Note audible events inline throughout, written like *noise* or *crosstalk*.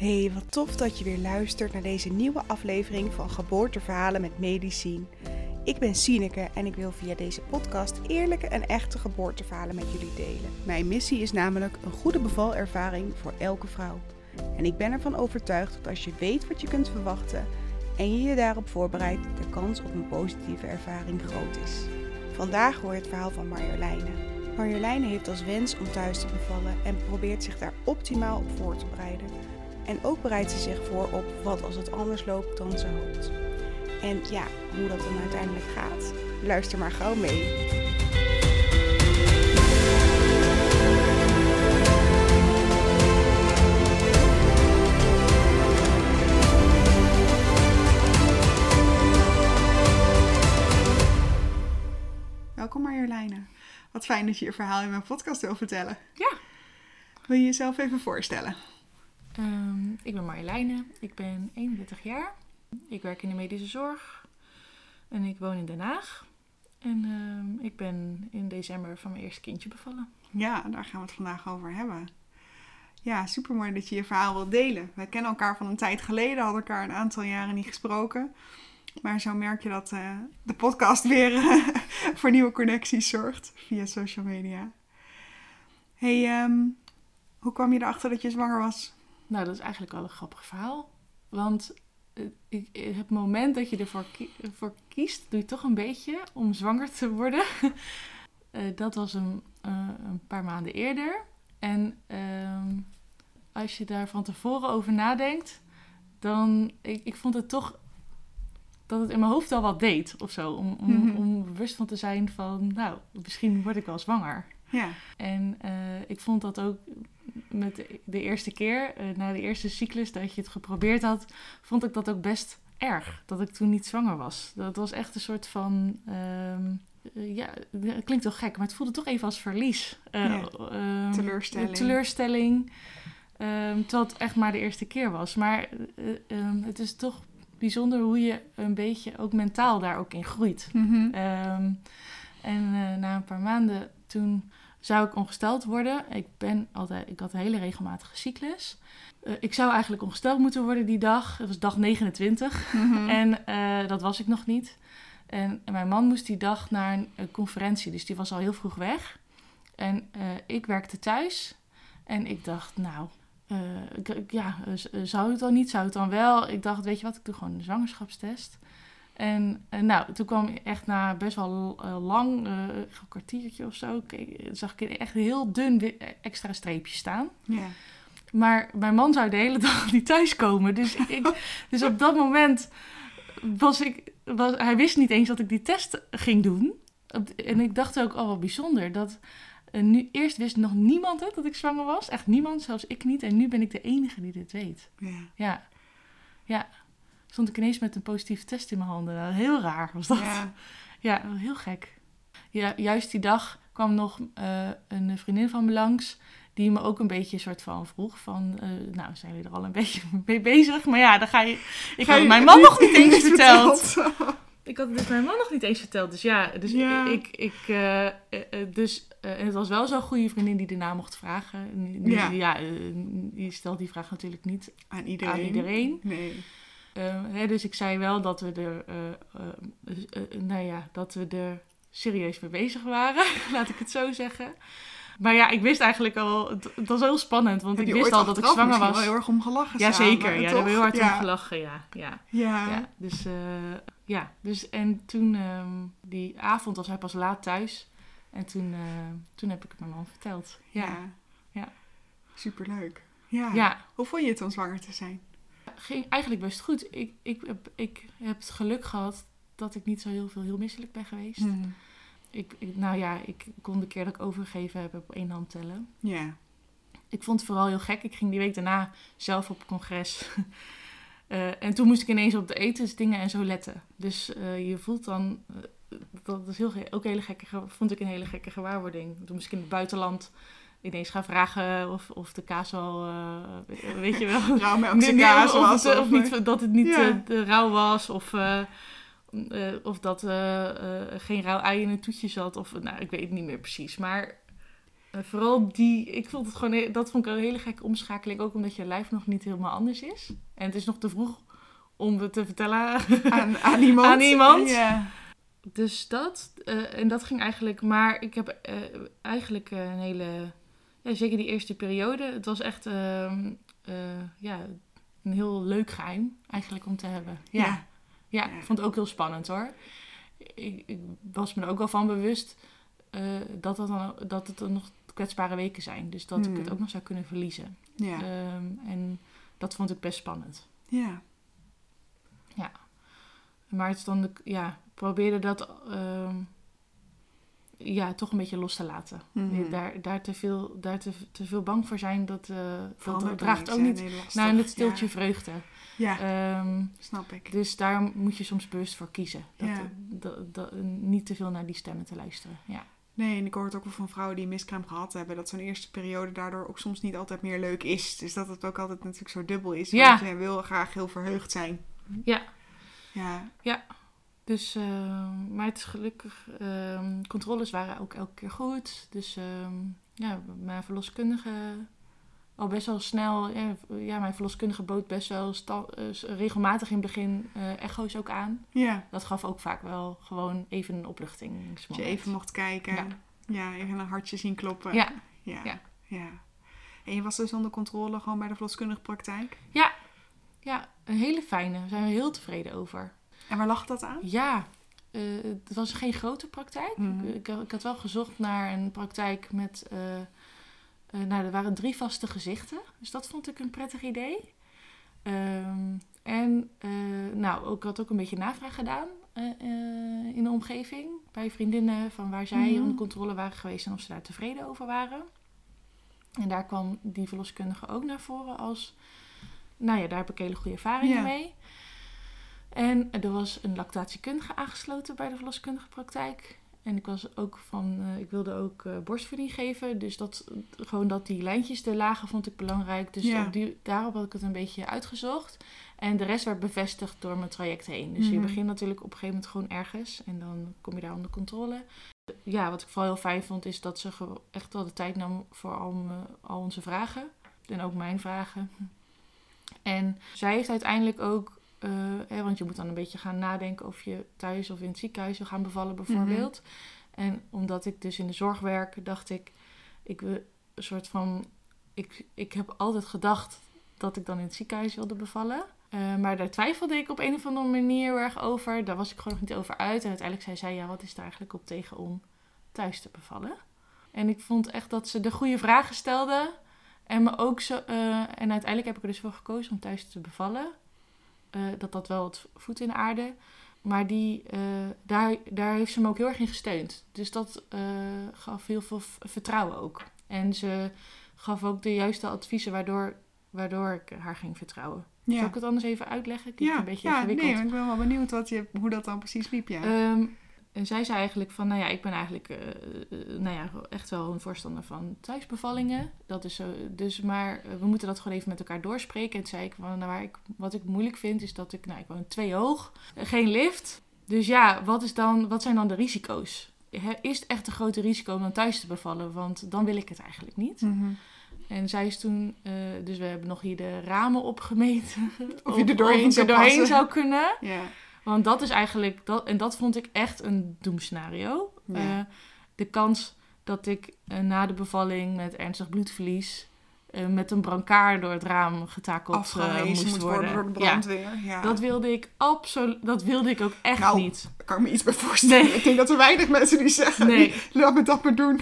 Hey, wat tof dat je weer luistert naar deze nieuwe aflevering van Geboorteverhalen met Medicine. Ik ben Sineke en ik wil via deze podcast eerlijke en echte geboorteverhalen met jullie delen. Mijn missie is namelijk een goede bevalervaring voor elke vrouw. En ik ben ervan overtuigd dat als je weet wat je kunt verwachten en je je daarop voorbereidt, de kans op een positieve ervaring groot is. Vandaag hoor je het verhaal van Marjoleine. Marjoleine heeft als wens om thuis te bevallen en probeert zich daar optimaal op voor te bereiden. En ook bereidt ze zich voor op wat als het anders loopt dan ze hoopt. En ja, hoe dat dan uiteindelijk gaat, luister maar gauw mee. Welkom Marjoleine. Wat fijn dat je je verhaal in mijn podcast wil vertellen. Ja. Wil je jezelf even voorstellen? Ehm, ik ben Marjoleine, ik ben 31 jaar. Ik werk in de medische zorg en ik woon in Den Haag. En ehm, ik ben in december van mijn eerste kindje bevallen. Ja, daar gaan we het vandaag over hebben. Ja, super mooi dat je je verhaal wilt delen. We kennen elkaar van een tijd geleden, hadden elkaar een aantal jaren niet gesproken. Maar zo merk je dat eh, de podcast weer *laughs* voor nieuwe connecties zorgt via social media. Hey, ehm, hoe kwam je erachter dat je zwanger was? Nou, dat is eigenlijk wel een grappig verhaal. Want eh, ik, het moment dat je ervoor voor kiest, doe je toch een beetje om zwanger te worden. *laughs* Eh, dat was een, eh, een paar maanden eerder. En ehm, als je daar van tevoren over nadenkt, dan... Ik, ik vond het toch dat het in mijn hoofd al wat deed of zo. Om, om, Mhm. om bewust van te zijn van, nou, misschien word ik wel zwanger. Ja, En eh, ik vond dat ook met de, eerste keer, eh, na de eerste cyclus dat je het geprobeerd had, vond ik dat ook best erg. Dat ik toen niet zwanger was. Dat was echt een soort van. ehm, eh, ja, het klinkt toch gek, maar het voelde toch even als verlies. Eh, Ja, ehm, teleurstelling. teleurstelling. Ehm, terwijl het echt maar de eerste keer was. Maar het is toch bijzonder hoe je een beetje ook mentaal daar ook in groeit. Mhm. En na een paar maanden toen zou ik ongesteld worden. Ik, ben altijd, ik had een hele regelmatige cyclus. Eh, ik zou eigenlijk ongesteld moeten worden die dag. Het was dag 29. Mhm. En eh, dat was ik nog niet. En mijn man moest die dag naar een, een conferentie. Dus die was al heel vroeg weg. En eh, ik werkte thuis. En ik dacht, nou, ik- ja, zou het dan niet? Zou het dan wel? Ik dacht, weet je wat, ik doe gewoon een zwangerschapstest. En eh, nou, toen kwam echt na best wel eh, lang, eh, een kwartiertje of zo, keek- zag ik echt heel dun extra streepje staan. ja. Maar mijn man zou de hele dag *laughs* niet thuiskomen. Dus, *laughs* ik, dus op dat moment was ik. Was, hij wist niet eens dat ik die test ging doen. En ik dacht ook, oh wat bijzonder. Dat, nu, eerst wist nog niemand het dat ik zwanger was. Echt niemand, zelfs ik niet. En nu ben ik de enige die dit weet. ja. Ja. Ja. Stond ik ineens met een positieve test in mijn handen. Heel raar was dat. ja. Ja, heel gek. Ja, juist die dag kwam nog eh, een vriendin van me langs. Die me ook een beetje soort van vroeg van... eh, nou, zijn jullie er al een beetje *laughs* mee bezig? Maar ja, dan ga je... Ik Ga had je het mijn *laughs* man nog niet eens *laughs* verteld. Ik had het dus mijn man nog niet eens verteld. Dus ja, dus Ja. ik... ik eh, dus, en het was wel zo'n goede vriendin die daarna mocht vragen. Ja. ja die stelt die vraag natuurlijk niet Aan iedereen. aan iedereen. Nee. Eh, hè, dus ik zei wel dat we er, eh, eh, nou ja, dat we er serieus mee bezig waren, *laughs* laat ik het zo zeggen. Maar ja, ik wist eigenlijk al, het, het was heel spannend, want ik wist al dat ik zwanger was. wel heel erg om gelachen Ja, samen, zeker. Ja, daar hebben we heel hard ja. om gelachen, ja. ja. Ja. Ja, dus, ja, dus en toen, ehm, die avond was hij pas laat thuis. En toen, toen heb ik het mijn man verteld. Ja, Ja. Superleuk. Ja. ja. Hoe vond je het om zwanger te zijn? Ging eigenlijk best goed. Ik, ik, heb, ik heb het geluk gehad dat ik niet zo heel veel heel misselijk ben geweest. Mhm. Ik, ik- nou ja, ik kon de keer dat ik overgegeven heb op één hand tellen. Ja. Ik vond het vooral heel gek. Ik ging die week daarna zelf op congres. *laughs* Eh, en toen moest ik ineens op de etensdingen en zo letten. Dus eh, je voelt dan... eh, dat is heel, ook hele gekke, ge- vond ik een hele gekke gewaarwording. Toen moest ik in het buitenland ineens gaan vragen of, of de kaas al... eh, weet je wel... *laughs* Rauw kaas of, was. het, eh, of- of niet, dat het niet Ja. eh, de rauw was. Of, of dat geen rauw ei in een toetje zat. Of, nou, ik weet het niet meer precies. Maar vooral die, ik vond het gewoon, dat vond ik een hele gekke omschakeling. Ook omdat je lijf nog niet helemaal anders is. En het is nog te vroeg om het te vertellen. *laughs* Aan, aan iemand. Aan iemand. Ja. Dus dat, en dat ging eigenlijk, maar ik heb eigenlijk een hele, ja, zeker die eerste periode, het was echt ehm, eh, ja, een heel leuk geheim eigenlijk om te hebben. Ja, ja. Ja. ik vond het ook heel spannend hoor. Ik, ik was me er ook wel van bewust eh, dat, het dan, dat het nog kwetsbare weken zijn. Dus dat ik Hmm. het ook nog zou kunnen verliezen. Ja. Ehm, en dat vond ik best spannend. ja. Maar het is dan, de, ja, probeerde dat ehm, ja, toch een beetje los te laten. Mhm. Daar, daar, te, veel, daar te, te veel bang voor zijn, dat, eh, dat draagt ook niet Nee, naar het stiltje Ja. vreugde. Ja, Ehm, snap ik. dus daar moet je soms bewust voor kiezen. Dat, Ja. dat, dat- niet te veel naar die stemmen te luisteren. Ja, Nee, en ik hoor het ook wel van vrouwen die miskraam gehad hebben, dat zo'n eerste periode daardoor ook soms niet altijd meer leuk is. Dus dat het ook altijd natuurlijk zo dubbel is. Ja. Want je wil graag heel verheugd zijn. ja Ja, dus, ehm, maar het is gelukkig, ehm, controles waren ook elke keer goed. Dus ehm, ja, mijn verloskundige al best wel snel, ja, ja mijn verloskundige bood best wel eh, regelmatig in het begin eh, echo's ook aan. ja. Dat gaf ook vaak wel gewoon even een opluchting. Dat je even mocht kijken. Ja. Ja, even een hartje zien kloppen. Ja, ja. Ja. ja. En je was dus onder controle gewoon bij de verloskundige praktijk? ja, een hele fijne. Daar zijn we heel tevreden over. En waar lag dat aan? Ja, eh, het was geen grote praktijk. Mhm. Ik, ik had wel gezocht naar een praktijk met... eh, eh, nou, er waren drie vaste gezichten. Dus dat vond ik een prettig idee. Ehm, en nou, ik had ook een beetje navraag gedaan in de omgeving. Bij vriendinnen van waar zij Mhm. onder controle waren geweest en of ze daar tevreden over waren. En daar kwam die verloskundige ook naar voren als... Nou ja, daar heb ik hele goede ervaringen Ja. mee. En er was een lactatiekundige aangesloten bij de verloskundige praktijk. En ik was ook van, eh, ik wilde ook eh, borstvoeding geven. Dus dat, gewoon dat die lijntjes er lagen vond ik belangrijk. Dus Ja. op die, daarop had ik het een beetje uitgezocht. En de rest werd bevestigd door mijn traject heen. Dus je Mhm. begint natuurlijk op een gegeven moment gewoon ergens. En dan kom je daar onder controle. Ja, wat ik vooral heel fijn vond, is dat ze echt wel de tijd nam voor al, al onze vragen. En ook mijn vragen. En zij heeft uiteindelijk ook, eh, hè, want je moet dan een beetje gaan nadenken of je thuis of in het ziekenhuis wil gaan bevallen bijvoorbeeld. En omdat ik dus in de zorg werk, dacht ik, ik wil een soort van, ik, ik heb altijd gedacht dat ik dan in het ziekenhuis wilde bevallen. Eh, maar daar twijfelde ik op een of andere manier heel erg over. Daar was ik gewoon nog niet over uit. En uiteindelijk zei zij, ja, wat is daar eigenlijk op tegen om thuis te bevallen? En ik vond echt dat ze de goede vragen stelde. En me ook zo. eh, en uiteindelijk heb ik er dus voor gekozen om thuis te bevallen. Eh, dat dat wel wat voet in de aarde. Maar die, eh, daar, daar heeft ze me ook heel erg in gesteund. Dus dat eh, gaf heel veel vertrouwen ook. En ze gaf ook de juiste adviezen waardoor, waardoor ik haar ging vertrouwen. Zal ik het anders even uitleggen? Klinkt Ja, een beetje ja ingewikkeld. nee, ik ben wel benieuwd wat je, hoe dat dan precies liep. Ja. Ehm, en zij zei eigenlijk van, nou ja, ik ben eigenlijk eh, eh, nou ja, echt wel een voorstander van thuisbevallingen. Dat is zo, dus maar eh, we moeten dat gewoon even met elkaar doorspreken. En toen zei ik, van, nou, waar ik, wat ik moeilijk vind is dat ik, nou, ik woon twee hoog, eh, geen lift. Dus ja, wat, is dan, wat zijn dan de risico's? Is het echt een grote risico om dan thuis te bevallen? Want dan wil ik het eigenlijk niet. Mhm. En zij is toen, eh, dus we hebben nog hier de ramen opgemeten. Of je er doorheen of er doorheen zou kunnen. Ja. Want dat is eigenlijk, dat, en dat vond ik echt een doemscenario. Ja. Eh, de kans dat ik eh, na de bevalling met ernstig bloedverlies eh, met een brancard door het raam getakeld Afgehezen moest moet worden door de brandweer. Ja, dat wilde ik absoluut, dat wilde ik ook echt Nou, niet. Kan ik me iets bij voorstellen. Nee. Ik denk dat er weinig mensen die zeggen, Nee. *laughs* laat me dat maar doen.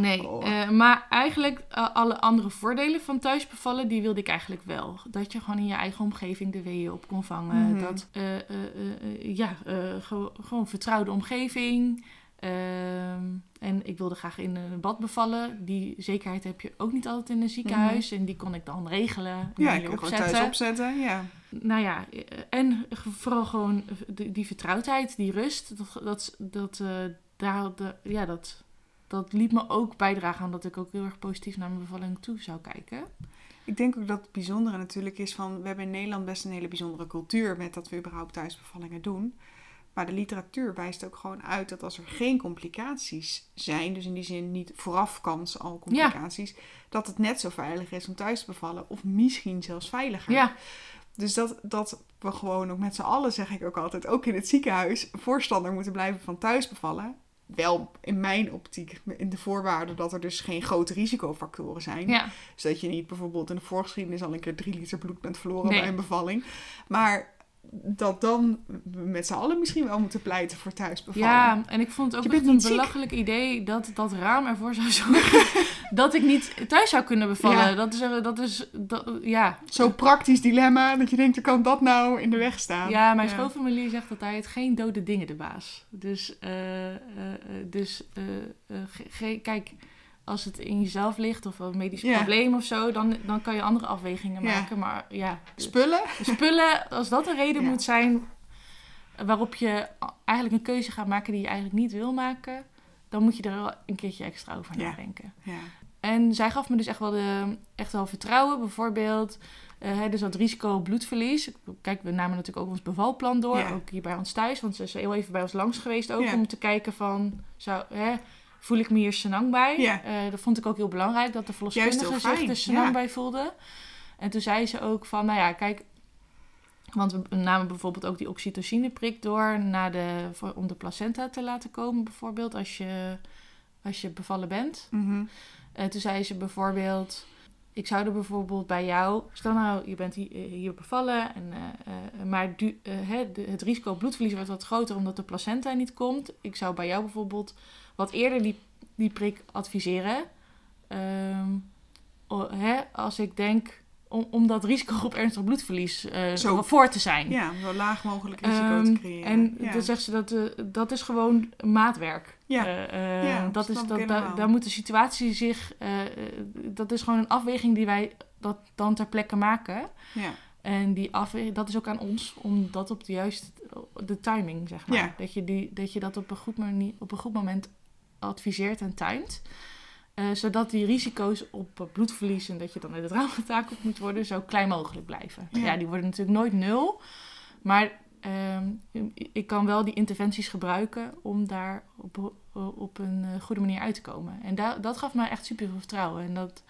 Nee, Oh. eh, maar eigenlijk eh, alle andere voordelen van thuisbevallen, die wilde ik eigenlijk wel. Dat je gewoon in je eigen omgeving de weeën op kon vangen. Mhm. Dat, eh, ja, gewo- gewoon vertrouwde omgeving. Ehm, en ik wilde graag in een bad bevallen. Die zekerheid heb je ook niet altijd in een ziekenhuis. En die kon ik dan regelen. en Ja, ik kan gewoon thuis opzetten. Ja. Nou ja, en vooral gewoon die, die vertrouwdheid, die rust. Dat, dat, dat, daar, de, ja, dat, dat liet me ook bijdragen aan dat ik ook heel erg positief naar mijn bevalling toe zou kijken. Ik denk ook dat het bijzondere natuurlijk is van... We hebben in Nederland best een hele bijzondere cultuur... met dat we überhaupt thuisbevallingen doen. Maar de literatuur wijst ook gewoon uit dat als er geen complicaties zijn, dus in die zin niet vooraf kans al complicaties, dat het net zo veilig is om thuis te bevallen. Of misschien zelfs veiliger. Ja, Dus dat, dat we gewoon ook met z'n allen, zeg ik ook altijd, ook in het ziekenhuis, voorstander moeten blijven van thuis bevallen. Wel in mijn optiek, in de voorwaarden dat er dus geen grote risicofactoren zijn. ja. Zodat je niet bijvoorbeeld in de voorgeschiedenis al een keer drie liter bloed bent verloren Nee. bij een bevalling. Maar dat dan we met z'n allen misschien wel moeten pleiten voor thuis bevallen. Ja, en ik vond het ook echt een belachelijk idee dat dat raam ervoor zou zorgen *laughs* dat ik niet thuis zou kunnen bevallen. Ja. Dat is, eh, dat is dat, ja. Zo'n praktisch dilemma, dat je denkt, hoe kan dat nou in de weg staan? Ja, mijn schoonfamilie zegt dat hij het geen dode dingen de baas. Dus, eh, eh, dus kijk, als het in jezelf ligt of een medisch Ja. probleem of zo, dan, dan kan je andere afwegingen Ja. maken. Maar ja, Spullen? spullen, als dat een reden *laughs* Ja. moet zijn waarop je eigenlijk een keuze gaat maken die je eigenlijk niet wil maken, dan moet je er wel een keertje extra over Ja. nadenken. Ja. En zij gaf me dus echt wel, de, echt wel vertrouwen. Bijvoorbeeld, eh, hè, dus dat risico op bloedverlies. Kijk, we namen natuurlijk ook ons bevalplan door. Ja. Ook hier bij ons thuis. Want ze is heel even bij ons langs geweest ook. Ja. Om te kijken van, zou, hè, voel ik me hier senang bij? Ja. Eh, dat vond ik ook heel belangrijk. Dat de verloskundige zich er senang ja. bij voelde. En toen zei ze ook van, nou ja, kijk... Want we namen bijvoorbeeld ook die oxytocineprik door na de, voor, om de placenta te laten komen, bijvoorbeeld, als je, als je bevallen bent. Mhm. Toen zei ze bijvoorbeeld, ik zou er bijvoorbeeld bij jou, stel nou, je bent hier, eh, bevallen, en, eh, eh, maar het risico op bloedverlies wordt wat groter omdat de placenta niet komt. Ik zou bij jou bijvoorbeeld wat eerder die, die prik adviseren. Ehm, hè, als ik denk, om, om dat risico op ernstig bloedverlies eh, Zo. voor te zijn. Ja, zo laag mogelijk risico Ehm, te creëren. En ja. dan zegt ze dat eh, dat is gewoon maatwerk. Ja. Eh, Ja, dat is, dat, daar, moet de situatie zich. dat is gewoon een afweging die wij dat dan ter plekke maken. ja. En die afweging, dat is ook aan ons om dat op de juiste de timing, zeg maar. Ja. Dat, je die, dat je dat op een goed, manier, op een goed moment adviseert en timed. Eh, zodat die risico's op bloedverlies en dat je dan uit het raam getakeld moet worden, zo klein mogelijk blijven. Ja. Ja, die worden natuurlijk nooit nul. Maar ehm, ik kan wel die interventies gebruiken om daar op, op een eh, goede manier uit te komen. En da- dat gaf mij echt super veel vertrouwen. En dat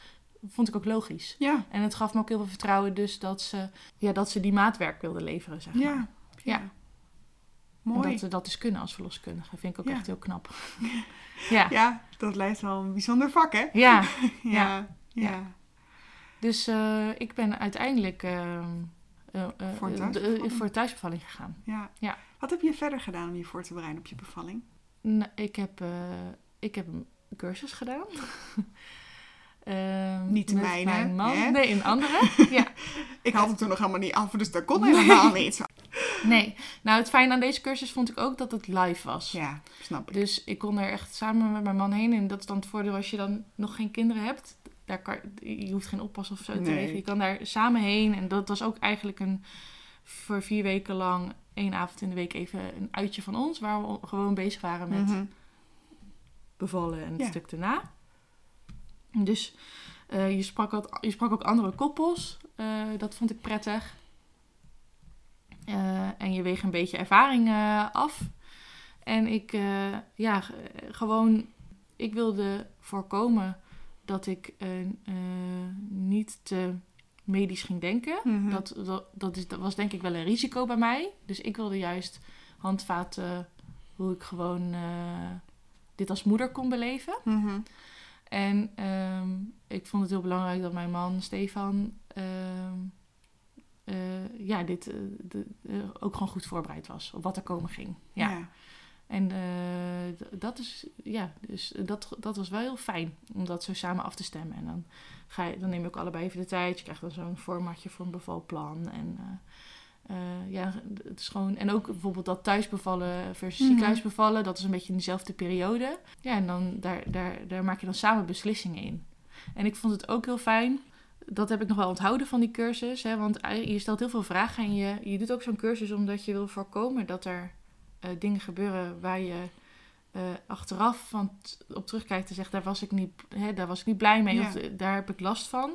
vond ik ook logisch. Ja. En het gaf me ook heel veel vertrouwen dus dat ze, ja, dat ze die maatwerk wilden leveren, zeg maar. Ja. Ja. Mooi. dat ze dat dus kunnen als verloskundige. Vind ik ook Ja. echt heel knap. *laughs* ja. Ja, dat lijkt wel een bijzonder vak, hè? Ja. *laughs* Ja. Ja. Dus eh, ik ben uiteindelijk eh, eh, Voor eh, thuisbevalling? voor thuisbevalling gegaan. Ja. Ja. Wat heb je verder gedaan om je voor te bereiden op je bevalling? Nou, ik, heb, eh, ik heb een cursus gedaan. *laughs* Ehm, Niet de met mijne, Mijn man. hè? Nee, een andere. *laughs* ja. Ik had hem toen nog helemaal niet af, dus dat kon helemaal niet. Nee. Nou, het fijne aan deze cursus vond ik ook dat het live was. Ja, snap ik. Dus ik kon er echt samen met mijn man heen. En dat is dan het voordeel als je dan nog geen kinderen hebt. Daar kan, je hoeft geen oppas of zo te Nee. regelen. Je kan daar samen heen. En dat was ook eigenlijk een voor vier weken lang één avond in de week even een uitje van ons. Waar we gewoon bezig waren met Mhm. bevallen en het Ja. stuk daarna. Dus eh, je, sprak ook, je sprak ook andere koppels. Eh, dat vond ik prettig. Eh, en je weeg een beetje ervaring af. En ik, ja, gewoon, ik wilde voorkomen dat ik niet te medisch ging denken. Mhm. Dat, dat, dat, is, dat was denk ik wel een risico bij mij. Dus ik wilde juist handvaten hoe ik gewoon dit als moeder kon beleven. Mhm. En ehm, ik vond het heel belangrijk dat mijn man Stefan ehm, eh, ja, dit eh, de, eh, ook gewoon goed voorbereid was op wat er komen ging. Ja. Ja. En dat is ja, dus dat, dat was wel heel fijn om dat zo samen af te stemmen. En dan, ga je, dan neem je ook allebei even de tijd. Je krijgt dan zo'n formatje voor een bevalplan. En eh, eh, ja, het is gewoon. En ook bijvoorbeeld dat thuisbevallen versus Mhm. ziekenhuisbevallen, dat is een beetje in dezelfde periode. Ja, en dan daar, daar, daar maak je dan samen beslissingen in. En ik vond het ook heel fijn. Dat heb ik nog wel onthouden van die cursus. Hè, want je stelt heel veel vragen en je, je doet ook zo'n cursus omdat je wil voorkomen dat er eh, dingen gebeuren waar je eh, achteraf van op terugkijkt en zegt, daar was ik niet, hè, daar was ik niet blij mee Ja. of eh, daar heb ik last van.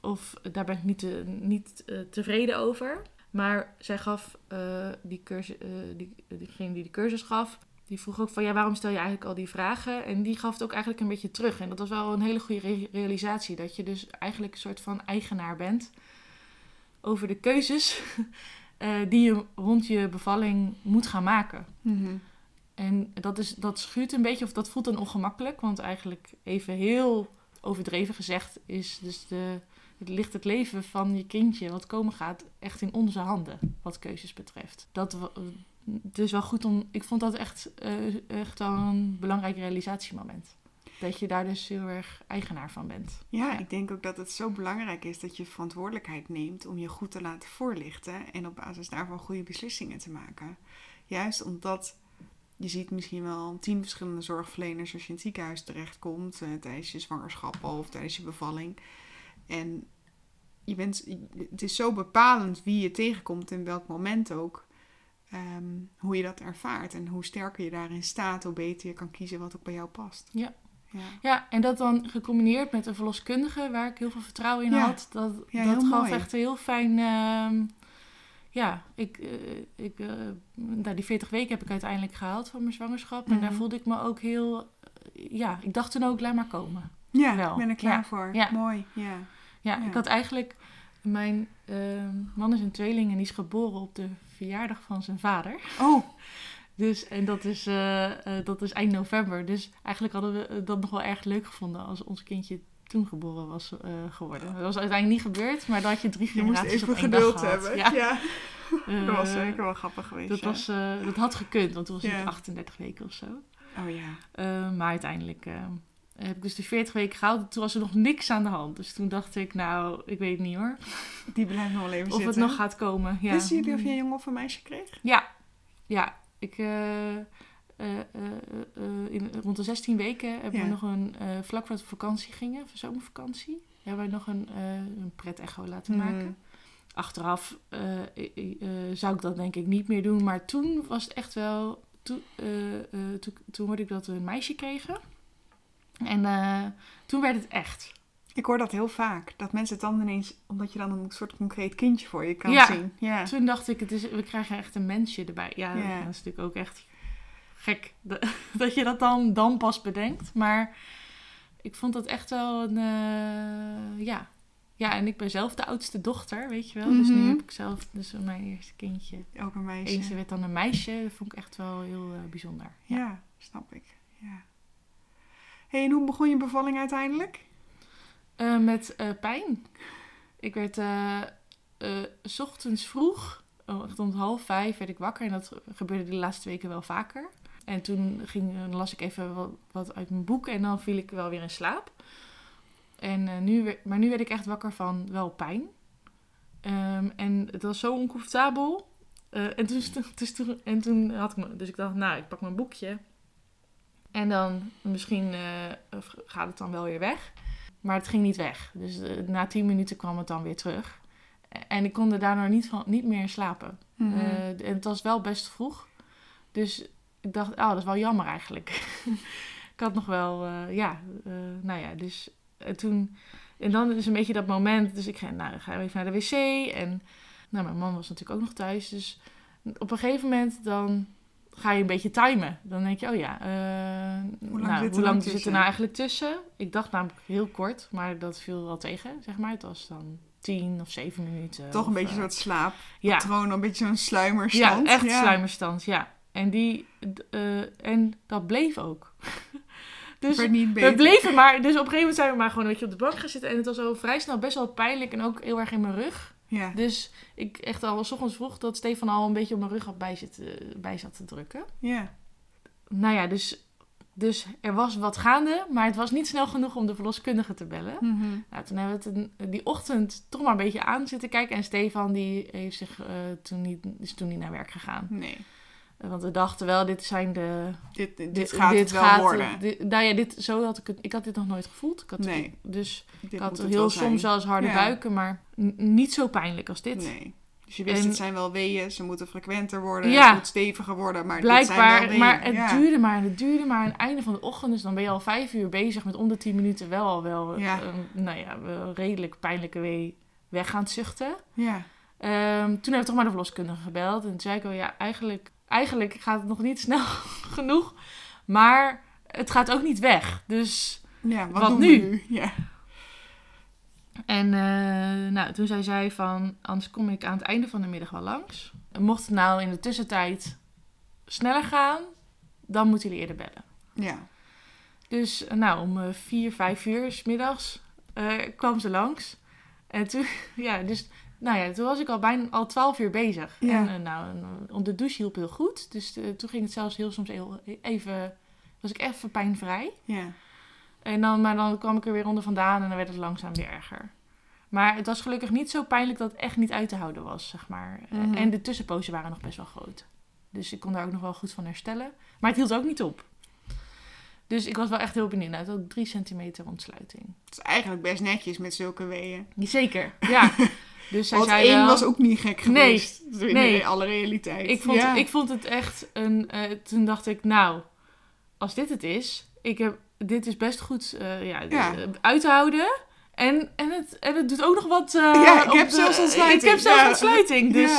Of daar ben ik niet, te- niet eh, tevreden over. Maar zij gaf uh, die cursus, uh, die, diegene die de cursus gaf, die vroeg ook van ja, waarom stel je eigenlijk al die vragen? En die gaf het ook eigenlijk een beetje terug. En dat was wel een hele goede realisatie. Dat je dus eigenlijk een soort van eigenaar bent over de keuzes uh, *laughs* die je rond je bevalling moet gaan maken. Mhm. En dat, is, dat schuurt een beetje, of dat voelt dan ongemakkelijk. Want eigenlijk even heel overdreven gezegd is dus de, ligt het leven van je kindje wat komen gaat echt in onze handen, wat keuzes betreft. Dat, is wel goed om. Ik vond dat echt, uh, echt wel een belangrijk realisatiemoment. Dat je daar dus heel erg eigenaar van bent. Ja, ik denk ook dat het zo belangrijk is dat je verantwoordelijkheid neemt om je goed te laten voorlichten en op basis daarvan goede beslissingen te maken. Juist omdat je ziet misschien wel tien verschillende zorgverleners als je in het ziekenhuis terechtkomt uh, tijdens je zwangerschap of tijdens je bevalling. En je bent, het is zo bepalend wie je tegenkomt en welk moment ook. Ehm, hoe je dat ervaart en hoe sterker je daarin staat, hoe beter je kan kiezen wat ook bij jou past. Ja. Ja. ja, en dat dan gecombineerd met een verloskundige waar ik heel veel vertrouwen in had. Dat, dat gaf mooi. echt een heel fijn. Uh, ja, ik, uh, ik, uh, nou, die 40 weken heb ik uiteindelijk gehaald van mijn zwangerschap. En daar mhm. voelde ik me ook heel. ja, ik dacht toen ook, laat maar komen. Ja, ik ben er klaar voor. Mooi. Ja. Ja, ik had eigenlijk. Mijn ehm, man is een tweeling en die is geboren op de verjaardag van zijn vader. Oh. *laughs* Dus, en dat is, uh, dat is eind november. Dus eigenlijk hadden we dat nog wel erg leuk gevonden als ons kindje toen geboren was uh, geworden. Dat was uiteindelijk niet gebeurd, maar dat had je drie generaties Je moest even geduld hebben. Ja. ja. *laughs* dat was zeker wel grappig geweest. Dat, was, dat had gekund, want toen was het 38 weken of zo. Oh ja. maar uiteindelijk heb ik dus de 40 weken gehaald. Toen was er nog niks aan de hand. Dus toen dacht ik, nou, ik weet niet hoor. Die blijft nog wel even of zitten. Of het nog gaat komen, ja. Wisten jullie of je een jongen of een meisje kreeg? Ja. Ja. Ik... Uh, uh, uh, in, rond de 16 weken hebben we nog een... vlak voor de vakantie gingen, voor zomervakantie... hebben we nog een, een pret-echo laten mhm. maken. Achteraf zou ik dat denk ik niet meer doen. Maar toen was het echt wel... Toen, toen, toen hoorde ik dat we een meisje kregen... En uh, toen werd het echt. Ik hoor dat heel vaak. Dat mensen het dan ineens, omdat je dan een soort concreet kindje voor je kan zien. Ja, toen dacht ik, het is, we krijgen echt een mensje erbij. Ja, dat is natuurlijk ook echt gek *laughs* dat je dat dan, dan pas bedenkt. Maar ik vond dat echt wel een, uh, ja. Ja, en ik ben zelf de oudste dochter, weet je wel. Dus nu mhm. heb ik zelf dus mijn eerste kindje. Ook een meisje. Eens werd dan een meisje. Dat vond ik echt wel heel uh, bijzonder. Ja. ja, snap ik. Ja hey, en hoe begon je bevalling uiteindelijk? Uh, met uh, pijn. Ik werd uh, s ochtends vroeg, oh, echt om half vijf, werd ik wakker. En dat gebeurde de laatste weken wel vaker. En toen ging, las ik even wat, uit mijn boek en dan viel ik wel weer in slaap. En, nu, maar nu werd ik echt wakker van wel pijn. Um, en het was zo oncomfortabel. en, toen, *laughs* dus en had ik dus ik dacht, nou, ik pak mijn boekje. En dan misschien uh, gaat het dan wel weer weg. Maar het ging niet weg. Dus uh, na tien minuten kwam het dan weer terug. En ik kon er daardoor niet, van, niet meer slapen. Mm en het was wel best vroeg. Dus ik dacht, oh, dat is wel jammer eigenlijk. *laughs* ik had nog wel, ja, nou ja, dus toen... En dan is een beetje dat moment, dus ik ga, nou, ga even naar de wc. En nou, mijn man was natuurlijk ook nog thuis. Dus op een gegeven moment dan ga je een beetje timen. Dan denk je, oh ja, uh, hoe lang, nou, zit, er hoe lang zit er nou eigenlijk tussen? Ik dacht namelijk heel kort, maar dat viel wel tegen, zeg maar. Het was dan tien of zeven minuten. Toch een beetje uh, soort slaap. Ja. Patroon, een beetje zo'n sluimerstand. Ja, echt ja. sluimerstand, ja. En, die, uh, en dat bleef ook. *laughs* dus we bleven maar, dus op een gegeven moment zijn we maar gewoon een beetje op de bank gaan zitten. En het was al vrij snel best wel pijnlijk en ook heel erg in mijn rug. Ja. Dus ik echt al s ochtends vroeg dat Stefan al een beetje op mijn rug had bij, zit, bij zat te drukken. Ja. Nou ja, dus, dus er was wat gaande, maar het was niet snel genoeg om de verloskundige te bellen. Mm Nou, toen hebben we het die ochtend toch maar een beetje aan zitten kijken. En Stefan die heeft zich, uh, toen niet, is toen niet naar werk gegaan. Nee. Want we dachten wel, dit zijn de... Dit, dit, gaat dit het wel worden. Dit, nou ja, dit, zo had ik het... Ik had dit nog nooit gevoeld. Ik had, nee. Dus ik had heel soms wel eens harde buiken, maar niet zo pijnlijk als dit. Nee. Dus je wist, het zijn wel weeën, ze moeten frequenter worden, ja, het moet steviger worden, maar blijkbaar, dit zijn maar het duurde maar en het duurde maar. Aan het einde van de ochtend, dus dan ben je al vijf uur bezig met onder tien minuten wel al wel, ja. nou ja, redelijk pijnlijke wee weg gaan zuchten. Ja. Ehm, toen heb ik toch maar de verloskundige gebeld. En toen zei ik al, ja, eigenlijk, eigenlijk gaat het nog niet snel *laughs* genoeg. Maar het gaat ook niet weg. Dus Ja, wat, nu? we nu? Ja. En eh, nou, toen zei zij van, anders kom ik aan het einde van de middag wel langs. Mocht het nou in de tussentijd sneller gaan, dan moeten jullie eerder bellen. ja. Dus eh, nou, om eh, vier, vijf uur 's middags kwam ze langs. En toen, *laughs* ja, dus, nou ja, toen was ik al bijna al twaalf uur bezig. Ja. En eh, nou, en, om de douche hielp heel goed. Dus eh, toen ging het zelfs heel soms heel, even, was ik even pijnvrij. Ja. En dan, maar dan kwam ik er weer onder vandaan en dan werd het langzaam weer erger. Maar het was gelukkig niet zo pijnlijk dat het echt niet uit te houden was, zeg maar. Eh, Mhm. En de tussenpozen waren nog best wel groot. Dus ik kon daar ook nog wel goed van herstellen. Maar het hield ook niet op. Dus ik was wel echt heel benieuwd. Nou, het had drie centimeter ontsluiting. Het is eigenlijk best netjes met zulke weeën. Zeker, ja. *laughs* Dus zij Want zei één wel- was ook niet gek Nee, geweest. In nee. alle realiteit. Ik vond, ja. ik vond het echt een... eh, toen dacht ik, nou, als dit het is... Ik heb, dit is best goed eh, ja, Ja. eh, uit te houden. En, en, het, en het doet ook nog wat... Ja, ik heb de- zelfs ontsluiting. Ik heb zelfs ontsluiting, dus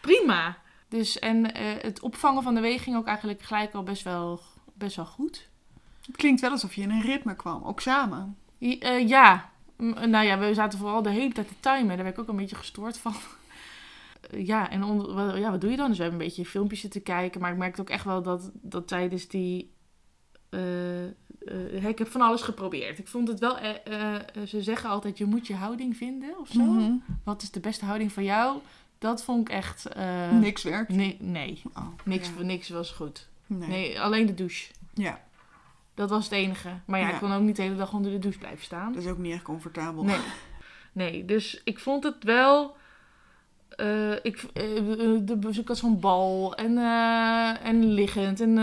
prima. Dus, en het opvangen van de weeg ging ook eigenlijk gelijk al best wel, best wel goed. Het klinkt wel alsof je in een ritme kwam. Ook samen. Ja, nou ja, we zaten vooral de hele tijd te timen. Daar werd ik ook een beetje gestoord van. *laughs* Ja, en onder, ja, wat doe je dan? Dus we hebben een beetje filmpjes zitten kijken. Maar ik merkte ook echt wel dat, dat tijdens die... eh, eh, ik heb van alles geprobeerd. Ik vond het wel... eh, ze zeggen altijd, je moet je houding vinden of zo. Mhm. Wat is de beste houding voor jou? Dat vond ik echt... Niks werkt. Nee, nee. Oh, Niks, ja. niks was goed. Nee. Nee, alleen de douche. Ja, Dat was het enige. Maar ja, Ja. ik kon ook niet de hele dag onder de douche blijven staan. dat is ook niet echt comfortabel. Nee. Nee, dus ik vond het wel. eh, ik, eh, de bezoek als zo'n bal en, eh, en liggend en,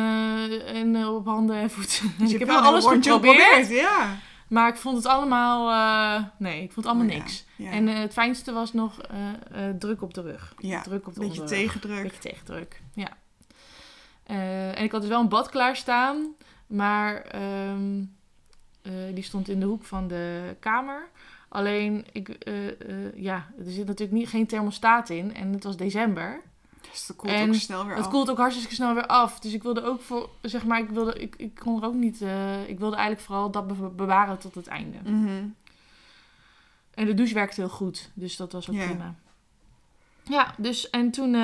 en op handen en voeten. Dus ik heb wel alles geprobeerd, Ja. maar ik vond het allemaal. nee, ik vond het allemaal Oh ja, niks. Ja. En het fijnste was nog druk op de rug. ja. Druk op de Beetje tegendruk. Beetje tegendruk, ja. En ik had dus wel een bad klaarstaan, maar ehm, eh, die stond in de hoek van de kamer. Alleen, ik, eh, eh, ja, er zit natuurlijk niet, geen thermostaat in en het was december. Dus dat koelt En ook snel weer Het af. koelt ook hartstikke snel weer af. Dus ik wilde ook voor, zeg maar, ik wilde, ik, ik kon er ook niet, ik wilde eigenlijk vooral dat be- bewaren tot het einde. Mhm. En de douche werkte heel goed, dus dat was ook prima. Ja, dus en toen,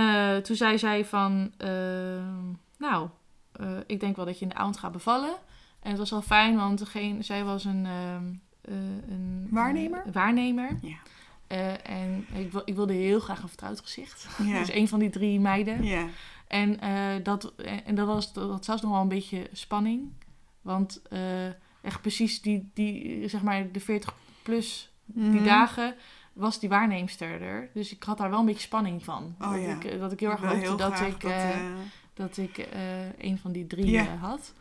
toen zei zij van, nou, eh, ik denk wel dat je in de avond gaat bevallen. En het was wel fijn, want degene, zij was een, ehm, eh, een Waarnemer? een waarnemer. Ja. Eh, en ik, ik wilde heel graag een vertrouwd gezicht. *laughs* Ja. Dus een van die drie meiden. Ja. En, eh, dat, en dat was dat had zelfs nog wel een beetje spanning. Want eh, echt precies die, die, zeg maar, de 40 plus die Mhm. dagen was die waarneemster er. Dus ik had daar wel een beetje spanning van. Oh dat, ja. ik, eh, dat ik heel erg hoopte dat ik, dat, eh, eh, dat ik eh, een van die drie eh, had.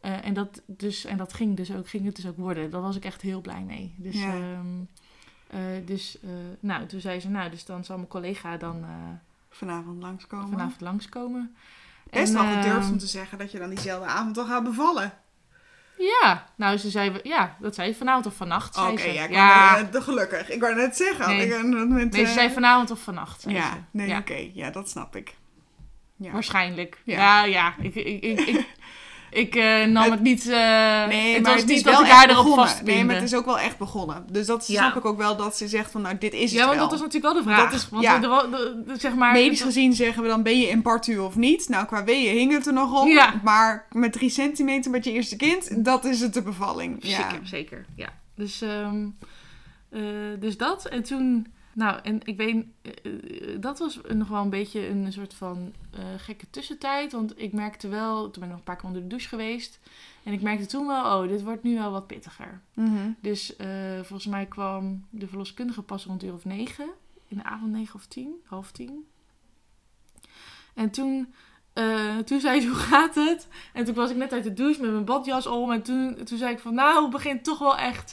Eh, en, dat dus, en dat ging, dus ook, ging het dus ook worden. Daar was ik echt heel blij mee. Dus, ehm, eh, dus nou, toen zei ze, nou, dus dan zal mijn collega dan vanavond langskomen. vanavond langskomen. Best En, wel gedurfd ehm, om te zeggen dat je dan diezelfde avond al gaat bevallen. Ja, nou, ze zei, ja, dat zei ze vanavond of vannacht. Oké, ja, gelukkig. Ik wou net zeggen. Nee. Ik, met, Nee, ze zei vanavond of vannacht. Ja, ze. nee, ja. oké. Ja, dat snap ik. Ja. Waarschijnlijk. Ja. Ja, ja. Ik, ik, ik, ik, ik eh, nam Het- het, niet... eh, Nee, het maar was het niet is dat ik haar erop vastbinde. Nee, maar het is ook wel echt begonnen. Dus dat Ja. snap ik ook wel dat ze zegt van, nou, dit is het ja, want wel. dat was natuurlijk wel de vraag. Dat is- want de- de- zeg maar, Medisch gezien zeggen we dan, ben je in partu of niet? Nou, qua weeën hing het er nog. Ja. Maar met drie centimeter met je eerste kind, dat is het de bevalling. Ja. Zeker, zeker. Ja. Dus, ehm, eh, dus dat. En toen... Nou, en ik weet... eh, eh, dat was nog wel een beetje een soort van eh, gekke tussentijd. Want ik merkte wel... Toen ben ik nog een paar keer onder de douche geweest. En ik merkte toen wel... Oh, dit wordt nu wel wat pittiger. Mhm. Dus volgens mij kwam de verloskundige pas rond uur of negen. In de avond negen of tien, half tien. En toen, toen zei ze, *laughs* hoe gaat het? En toen was ik net uit de douche met mijn badjas om. En toen, toen zei ik van, nou, het begint toch wel echt...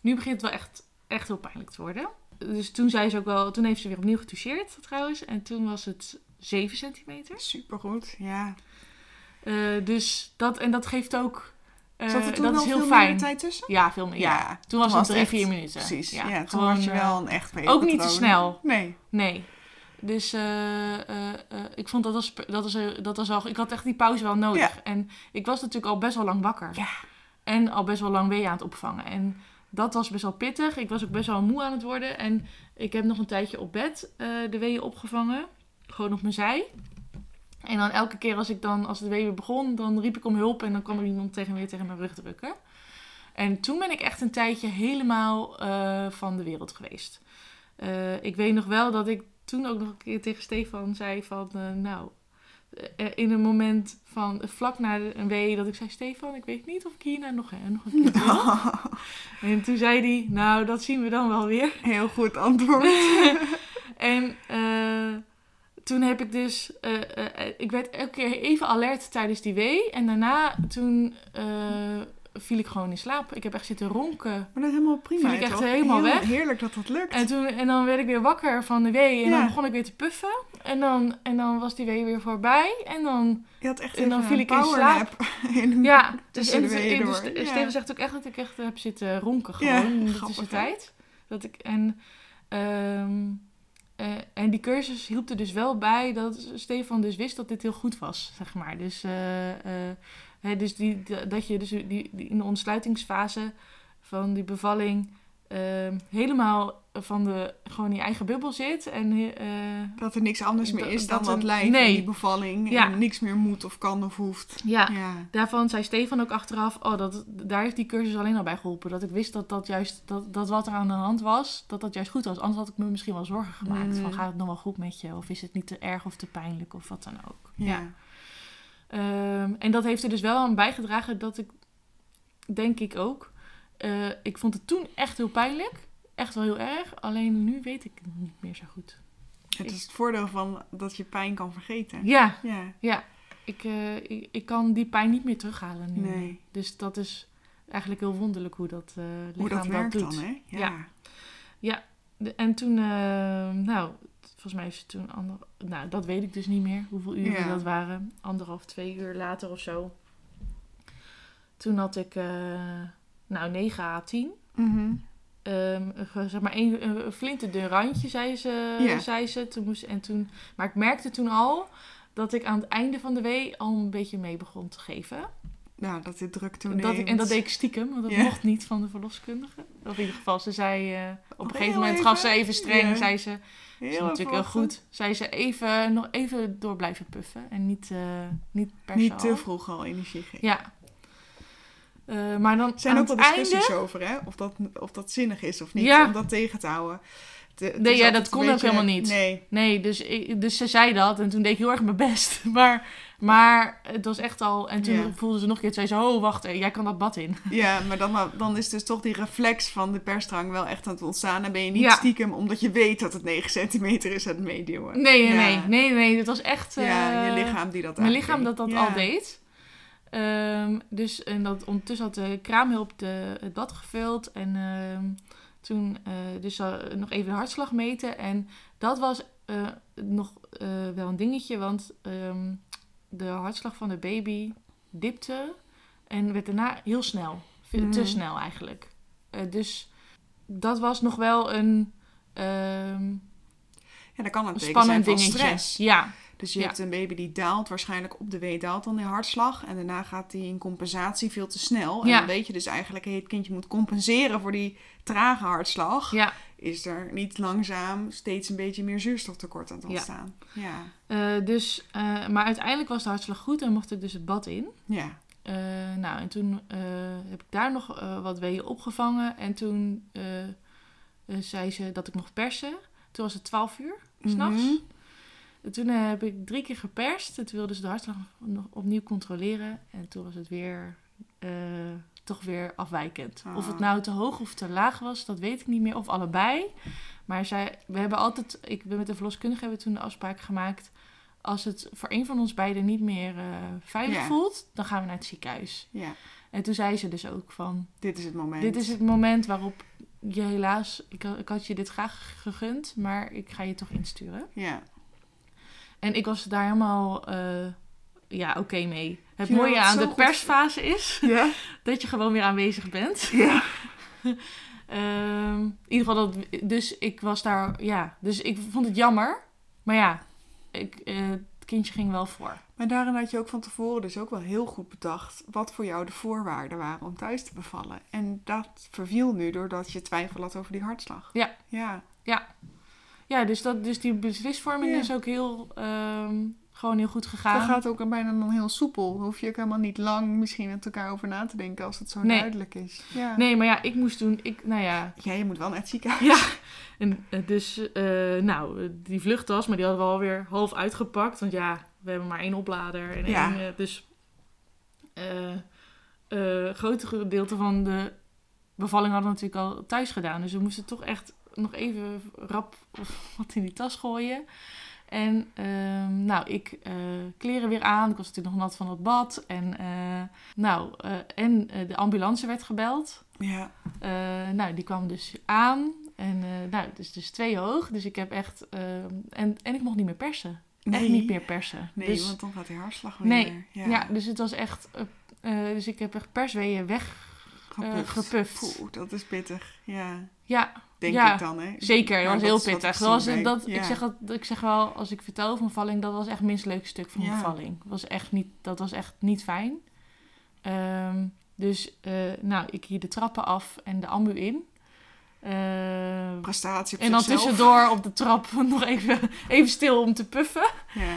nu begint het wel echt, echt heel pijnlijk te worden. Dus toen zei ze ook wel... Toen heeft ze weer opnieuw getoucheerd trouwens. En toen was het 7 centimeter. Supergoed, ja. Eh, dus dat, en dat geeft ook Eh, Zat er toen dat is heel veel fijn. tijd tussen? Ja, veel meer. Ja. Ja, Toen was toen het was drie, het vier echt- minuten. Precies. Ja, Ja, toen gewoon, was je eh, wel een echt ook niet te snel. Nee. Nee. Dus eh, eh, eh, ik vond dat was, dat was, eh, dat was al... Ik had echt die pauze wel nodig. Ja. En ik was natuurlijk al best wel lang wakker. Ja. En al best wel lang wee aan het opvangen. En dat was best wel pittig. Ik was ook best wel moe aan het worden. En ik heb nog een tijdje op bed eh, de weeën opgevangen. Gewoon op mijn zij. En dan elke keer als ik dan, als het wee weer begon, dan riep ik om hulp. En dan kwam er iemand tegen weer tegen mijn rug drukken. En toen ben ik echt een tijdje helemaal eh, van de wereld geweest. Eh, ik weet nog wel dat ik toen ook nog een keer tegen Stefan zei van... nou, in een moment van vlak na een wee dat ik zei... Stefan, ik weet niet of ik hierna nog, eh, nog een keer wil. *laughs* En toen zei hij, nou, dat zien we dan wel weer. Heel goed antwoord. *laughs* En eh, toen heb ik dus... eh, eh, ik werd elke keer even alert tijdens die wee. En daarna, toen eh, viel ik gewoon in slaap. Ik heb echt zitten ronken. Maar dat is helemaal prima. Vind ik echt toch? helemaal Heel weg. Heerlijk dat dat lukt. En, toen, en dan werd ik weer wakker van de wee. En dan begon ik weer te puffen. En dan, en dan was die wee weer voorbij. En dan... je had echt en dan viel ik in *laughs* in- Ja, dus, en, dus, Ja. Steven zegt ook echt dat ik echt heb zitten ronken gewoon in de tussentijd. Dat ik, en, ehm, eh, en die cursus hielp er dus wel bij dat Stefan dus wist dat dit heel goed was, zeg maar. Dus, eh, eh, hè, dus die, dat je dus die, die in de ontsluitingsfase van die bevalling ehm, helemaal van de, gewoon in je eigen bubbel zit. En, eh, Dat er niks anders meer is dan dat lijf nee. die bevalling. Ja. En niks meer moet of kan of hoeft. ja, Ja. Daarvan zei Stefan ook achteraf, oh, dat, daar heeft die cursus alleen al bij geholpen. Dat ik wist dat, dat, juist, dat, dat wat er aan de hand was, dat dat juist goed was. Anders had ik me misschien wel zorgen gemaakt. Mm. Van, gaat het nog wel goed met je? Of is het niet te erg of te pijnlijk of wat dan ook. Ja. Ehm, en dat heeft er dus wel aan bijgedragen dat ik, denk ik ook, eh, ik vond het toen echt heel pijnlijk. Echt wel heel erg. Alleen nu weet ik het niet meer zo goed. Het is het voordeel van dat je pijn kan vergeten. Ja, Ja. ik, eh, ik, ik kan die pijn niet meer terughalen nu. Nee. Dus dat is eigenlijk heel wonderlijk hoe dat eh lichaam Hoe dat werkt doet. dan, hè? Ja. De- en toen, nou, volgens mij is het toen ander, nou, dat weet ik dus niet meer hoeveel uren Ja. dat waren. Anderhalf, twee uur later of zo. Toen had ik, eh, nou, 9 à 10. Mhm. Ehm, een- zeg maar een, een flinterdun randje, zei ze. Zei ze. Toen moest, en toen, maar ik merkte toen al dat ik aan het einde van de wee al een beetje mee begon te geven. Nou, dat dit druk En toeneemt. dat, ik- en dat deed ik stiekem, want dat mocht niet van de verloskundige. Of in ieder geval, ze zei... eh, op een Oh, gegeven moment even? gaf ze even streng, zei ze... Heel is natuurlijk heel goed. Zei ze even, nog even door blijven puffen. En niet, eh niet per Niet se te vroeg al energie geven. Ja. Eh, maar dan Er zijn ook wel discussies einde... over, hè? Of dat, of dat zinnig is of niet. Ja. Om dat tegen te houden. Het- het Nee, ja, dat kon ook helemaal niet. Nee. Nee, dus, ik, dus ze zei dat en toen deed ik heel erg mijn best. *laughs* Maar, maar het was echt al... En toen Ja. voelde ze nog een keer, zei ze... Oh, wacht, eh, jij kan dat bad in. Ja, *laughs* maar dan, dan is dus toch die reflex van de persdrang wel echt aan het ontstaan. Dan ben je niet Ja. stiekem, omdat je weet dat het 9 centimeter is, aan het meeduwen. Nee, nee, nee. Nee, nee, het was echt... Ja, je eh, lichaam die dat Mijn lichaam dat dat al deed. Ehm, dus en dat, ondertussen had de kraamhulp de, het bad gevuld. En ehm, toen eh, dus eh, nog even de hartslag meten. En dat was eh, nog wel een dingetje. Want ehm, de hartslag van de baby dipte. En werd daarna heel snel. Te Mhm. snel eigenlijk. Dus dat was nog wel een, ehm, Ja, dat kan een een spannend dingetje. stress. Ja, Dus je Ja. hebt een baby die daalt, waarschijnlijk op de wee daalt dan die hartslag. En daarna gaat die in compensatie veel te snel. En Ja. dan weet je dus eigenlijk, hey, het kindje moet compenseren voor die trage hartslag. ja. Is er niet langzaam steeds een beetje meer zuurstoftekort aan het ontstaan. Ja. Eh, dus, eh, maar uiteindelijk was de hartslag goed en mocht ik dus het bad in. Ja. Eh, nou, en toen heb ik daar nog wat weeën opgevangen. En toen zei ze dat ik mocht persen. Toen was het 12 uur, s'nachts. Mhm. En Toen eh, heb ik drie keer geperst. En toen wilde ze de hartslag nog opnieuw controleren. En toen was het weer, eh, toch weer afwijkend. Of het Ah. nou te hoog of te laag was, dat weet ik niet meer. Of allebei. Maar zij, we hebben altijd, ik ben met de verloskundige hebben toen de afspraak gemaakt. Als het voor een van ons beiden niet meer eh, veilig Ja. voelt, dan gaan we naar het ziekenhuis. ja, En toen zei ze dus ook van, dit is het moment. dit is het moment waarop je helaas, ik, ik had je dit graag gegund, maar ik ga je toch insturen. Ja. En ik was daar helemaal, eh, ja, oké mee. Het Ja, mooie aan de goed. persfase is *laughs* Ja. *laughs* dat je gewoon weer aanwezig bent. *laughs* Ja. Ehm, in ieder geval, dat, dus ik was daar, ja, dus ik vond het jammer. Maar ja, ik, eh, het kindje ging wel voor. Maar daarin had je ook van tevoren dus ook wel heel goed bedacht wat voor jou de voorwaarden waren om thuis te bevallen. En dat verviel nu doordat je twijfel had over die hartslag. Ja. Ja. Ja, dus, dat, dus die beslisvorming Ja. is ook heel, ehm, gewoon heel goed gegaan. Dat gaat ook bijna dan heel soepel. Dan hoef je ook helemaal niet lang misschien met elkaar over na te denken als het zo Nee. duidelijk is. Ja. Nee, maar ja, ik moest toen, ik, nou ja, Ja, je moet wel naar het ziekenhuis. Ja, en eh, dus, eh, nou, die vluchttas, maar die hadden we alweer half uitgepakt. Want ja, we hebben maar één oplader. En Ja. één, eh, dus eh eh grote gedeelte van de bevalling hadden we natuurlijk al thuis gedaan. Dus we moesten toch echt nog even rap *laughs* wat in die tas gooien. En ehm, nou, ik eh, kleren weer aan. Ik was natuurlijk nog nat van het bad. En, eh, nou, eh, en de ambulance werd gebeld. Ja. Nou, die kwam dus aan. En nou, het is dus twee hoog. Dus ik heb echt... ehm, en, en ik mocht niet meer persen. Echt niet meer persen. Nee, dus, want dan gaat die hartslag weer. Nee, Ja. ja. dus het was echt... dus ik heb echt persweeën weg... Gepuft. gepuft. Poeh, dat is pittig. Ja. Ja, Denk Ja, ik dan, hè? zeker. Dat Maar was heel pittig. ik Dat was, bij- dat, ja. ik, zeg dat, ik zeg wel, als ik vertel over mijn bevalling, dat was echt het minst leuke stuk van mijn Ja. bevalling. Dat was echt niet, dat was echt niet fijn. Ehm, dus, eh, nou, ik hier de trappen af en de ambu in. Eh, Prestatie op En dan zichzelf. tussendoor op de trap *laughs* nog even, even stil om te puffen. Ja.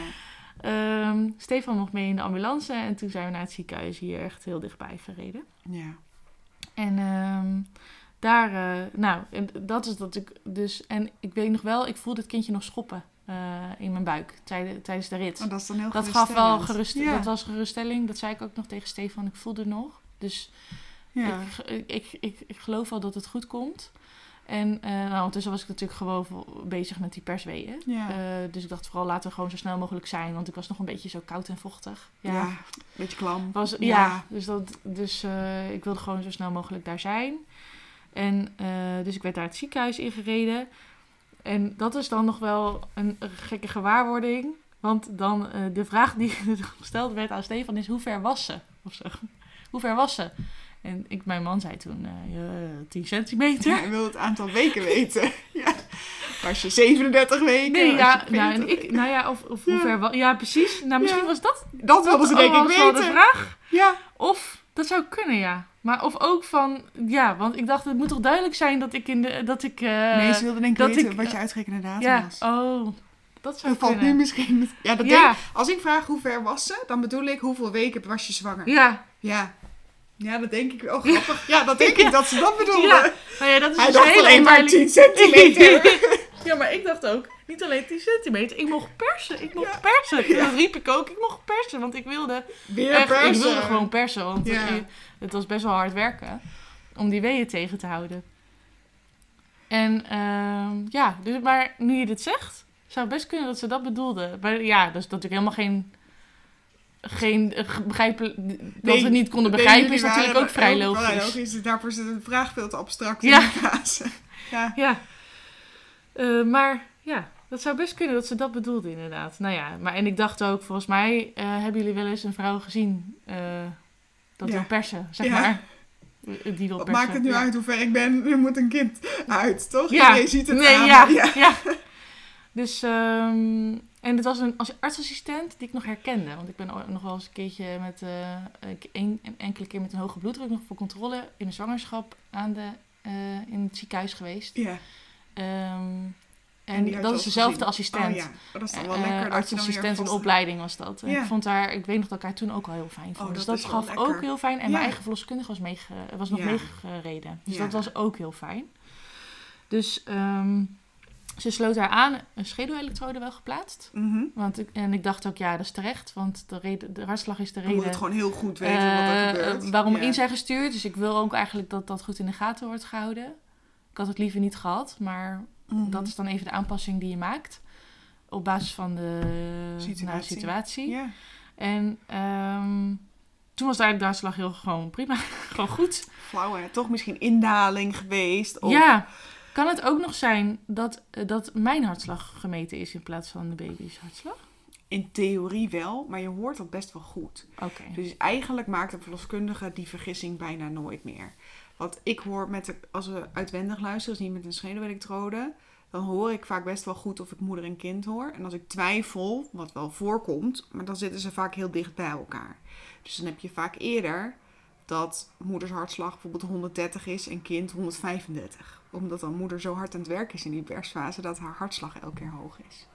Ehm, Stefan mocht mee in de ambulance en toen zijn we naar het ziekenhuis hier echt heel dichtbij gereden. Ja. En ehm, daar, eh, nou, en dat is dat ik dus, en ik weet nog wel, ik voelde het kindje nog schoppen eh, in mijn buik tijdens, tijdens de rit. Oh, dat is dan heel dat gaf wel gerust, Ja. dat was geruststelling. Dat zei ik ook nog tegen Stefan, ik voelde het nog. Dus Ja. ik, ik, ik, ik geloof wel dat het goed komt. En eh nou, ondertussen was ik natuurlijk gewoon bezig met die persweeën. Ja. Dus ik dacht vooral laten we gewoon zo snel mogelijk zijn. Want ik was nog een beetje zo koud en vochtig. ja. Ja, Beetje klam. was, ja. Ja. dus, dat, dus ik wilde gewoon zo snel mogelijk daar zijn. En eh, dus ik werd daar het ziekenhuis ingereden. En dat is dan nog wel een gekke gewaarwording. Want dan eh, de vraag die *laughs* gesteld werd aan Stefan is: hoe ver was ze? Of zo. *laughs* Hoe ver was ze? En ik, mijn man zei toen eh, ja, 10 centimeter. Ja, hij wil het aantal weken weten. *laughs* ja. Was je 37 weken? Nee, ja, nou, en 40? ik, nou ja, of, of Ja. hoe ver was... Ja, precies. Nou, misschien was dat, Dat wilden ze denk ik was wel de vraag. Ja. Of, dat zou kunnen, ja. Maar of ook van, ja, want ik dacht, het moet toch duidelijk zijn dat ik in de, dat ik... eh, nee, ze wilden denk ik dat weten ik, wat je uitgerekende datum Ja, was. oh, dat zou Dat valt nu misschien... Ja, dat Ja. denk, als ik vraag hoe ver was ze, dan bedoel ik hoeveel weken was je zwanger. Ja, Ja. Ja, dat denk ik. Oh, grappig. Ja, dat denk ik *laughs* dat ze dat bedoelden. ja. Nou ja, dat is Hij dus dacht alleen maar 10 onduidelijk. centimeter. *laughs* ja, maar ik dacht ook, niet alleen 10 centimeter, ik mocht persen, ik mocht Ja. persen. Ja. Dat riep ik ook, ik mocht persen, want ik wilde Weer Echt, persen. ik wilde gewoon persen, want Ja. het was best wel hard werken om die weeën tegen te houden. En ehm, ja, dus, maar nu je dit zegt, zou het best kunnen dat ze dat bedoelden. Maar ja, dat is natuurlijk helemaal geen, geen eh, begrijpen, dat Nee, we het niet konden begrijpen, is natuurlijk ook vrij logisch. logisch. Daarvoor is de vraag veel te abstract in die fase. Ja. Ja, Eh, maar ja, dat zou best kunnen dat ze dat bedoelden inderdaad. Nou ja, maar en ik dacht ook, volgens mij eh, hebben jullie wel eens een vrouw gezien eh, dat Ja. wil persen, zeg Ja. maar. Eh, Die wil Wat persen. maakt het nu ja. uit hoe ver ik ben? *laughs* Er moet een kind uit, toch? Ja, Je ziet het nee, aan. ja, ja. ja. Dus, ehm, en het was een als artsassistent die ik nog herkende. Want ik ben nog wel eens een keertje met, ik- een, een enkele keer met een hoge bloeddruk nog voor controle in de zwangerschap aan de, in het ziekenhuis geweest. Ja. Ehm, En had je dat is dezelfde gezien. assistent. Oh ja, dat is dan wel Eh, lekker. je weer artsassistent in opleiding was dat. Ja. ik vond haar, ik weet nog dat ik haar toen ook al heel fijn vond. Oh, dus dat gaf lekker. ook heel fijn. En Ja. mijn eigen verloskundige was, meege, was nog meegereden. Dus dat was ook heel fijn. Dus ehm, ze sloot haar aan, een schedelelektrode wel geplaatst. Mhm. Want ik, en ik dacht ook, ja, dat is terecht. Want de, reden, de hartslag is de Dan moet reden het gewoon heel goed weten wat er eh, gebeurt. waarom in zijn gestuurd. Dus ik wil ook eigenlijk dat dat goed in de gaten wordt gehouden. Ik had het liever niet gehad, maar Mhm. dat is dan even de aanpassing die je maakt. Op basis van de Situatie. nou. En ehm, toen was eigenlijk de hartslag heel gewoon prima. *laughs* gewoon goed. Flauw, hè? Toch misschien indaling geweest. Of... Ja. Kan het ook nog zijn dat, eh, dat mijn hartslag gemeten is in plaats van de baby's hartslag? in theorie wel, maar je hoort dat best wel goed. Oké. Dus eigenlijk maakt een verloskundige die vergissing bijna nooit meer. Want ik hoor met de, als we uitwendig luisteren, dus niet met een schedelelektrode, dan hoor ik vaak best wel goed of ik moeder en kind hoor. En als ik twijfel, wat wel voorkomt, maar dan zitten ze vaak heel dicht bij elkaar. Dus dan heb je vaak eerder dat moeders hartslag bijvoorbeeld 130 is en kind 135. Omdat dan moeder zo hard aan het werk is in die persfase dat haar hartslag elke keer hoog is.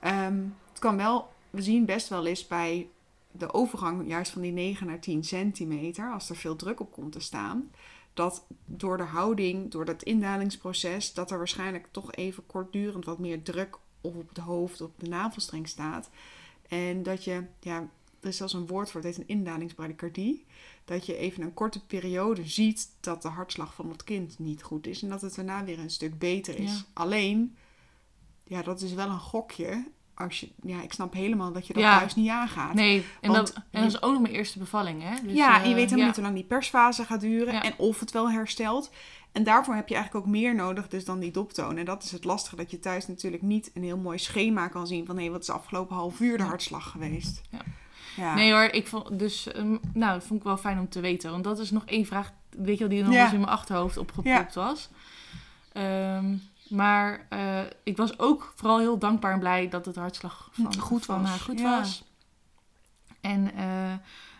Ehm, het kan wel, we zien best wel eens bij de overgang juist van die 9 naar 10 centimeter, als er veel druk op komt te staan, dat door de houding, door dat indalingsproces, dat er waarschijnlijk toch even kortdurend wat meer druk op het hoofd, op de navelstreng staat. En dat je, ja, er is zelfs een woord voor, het heet een indalingsbradicardie. Dat je even een korte periode ziet dat de hartslag van het kind niet goed is. En dat het daarna weer een stuk beter is. Ja. Alleen, ja, dat is wel een gokje. Als je, ja, ik snap helemaal dat je dat Ja. thuis niet aangaat. Nee, en, Want dat, en dat is ook nog mijn eerste bevalling, hè? Dus, ja, eh, en je weet helemaal ja. niet hoe lang die persfase gaat duren Ja. en of het wel herstelt. En daarvoor heb je eigenlijk ook meer nodig dus dan die doptoon. En dat is het lastige, dat je thuis natuurlijk niet een heel mooi schema kan zien van hé, wat is de afgelopen half uur de hartslag geweest. Ja. Ja. Nee hoor, ik vond dus, ehm, nou, dat vond ik wel fijn om te weten. Want dat is nog één vraag, weet je wel, die nog eens in mijn achterhoofd opgepropt was. Ehm, maar eh, ik was ook vooral heel dankbaar en blij dat het hartslag van, Goed van was, haar goed ja. was. En, eh,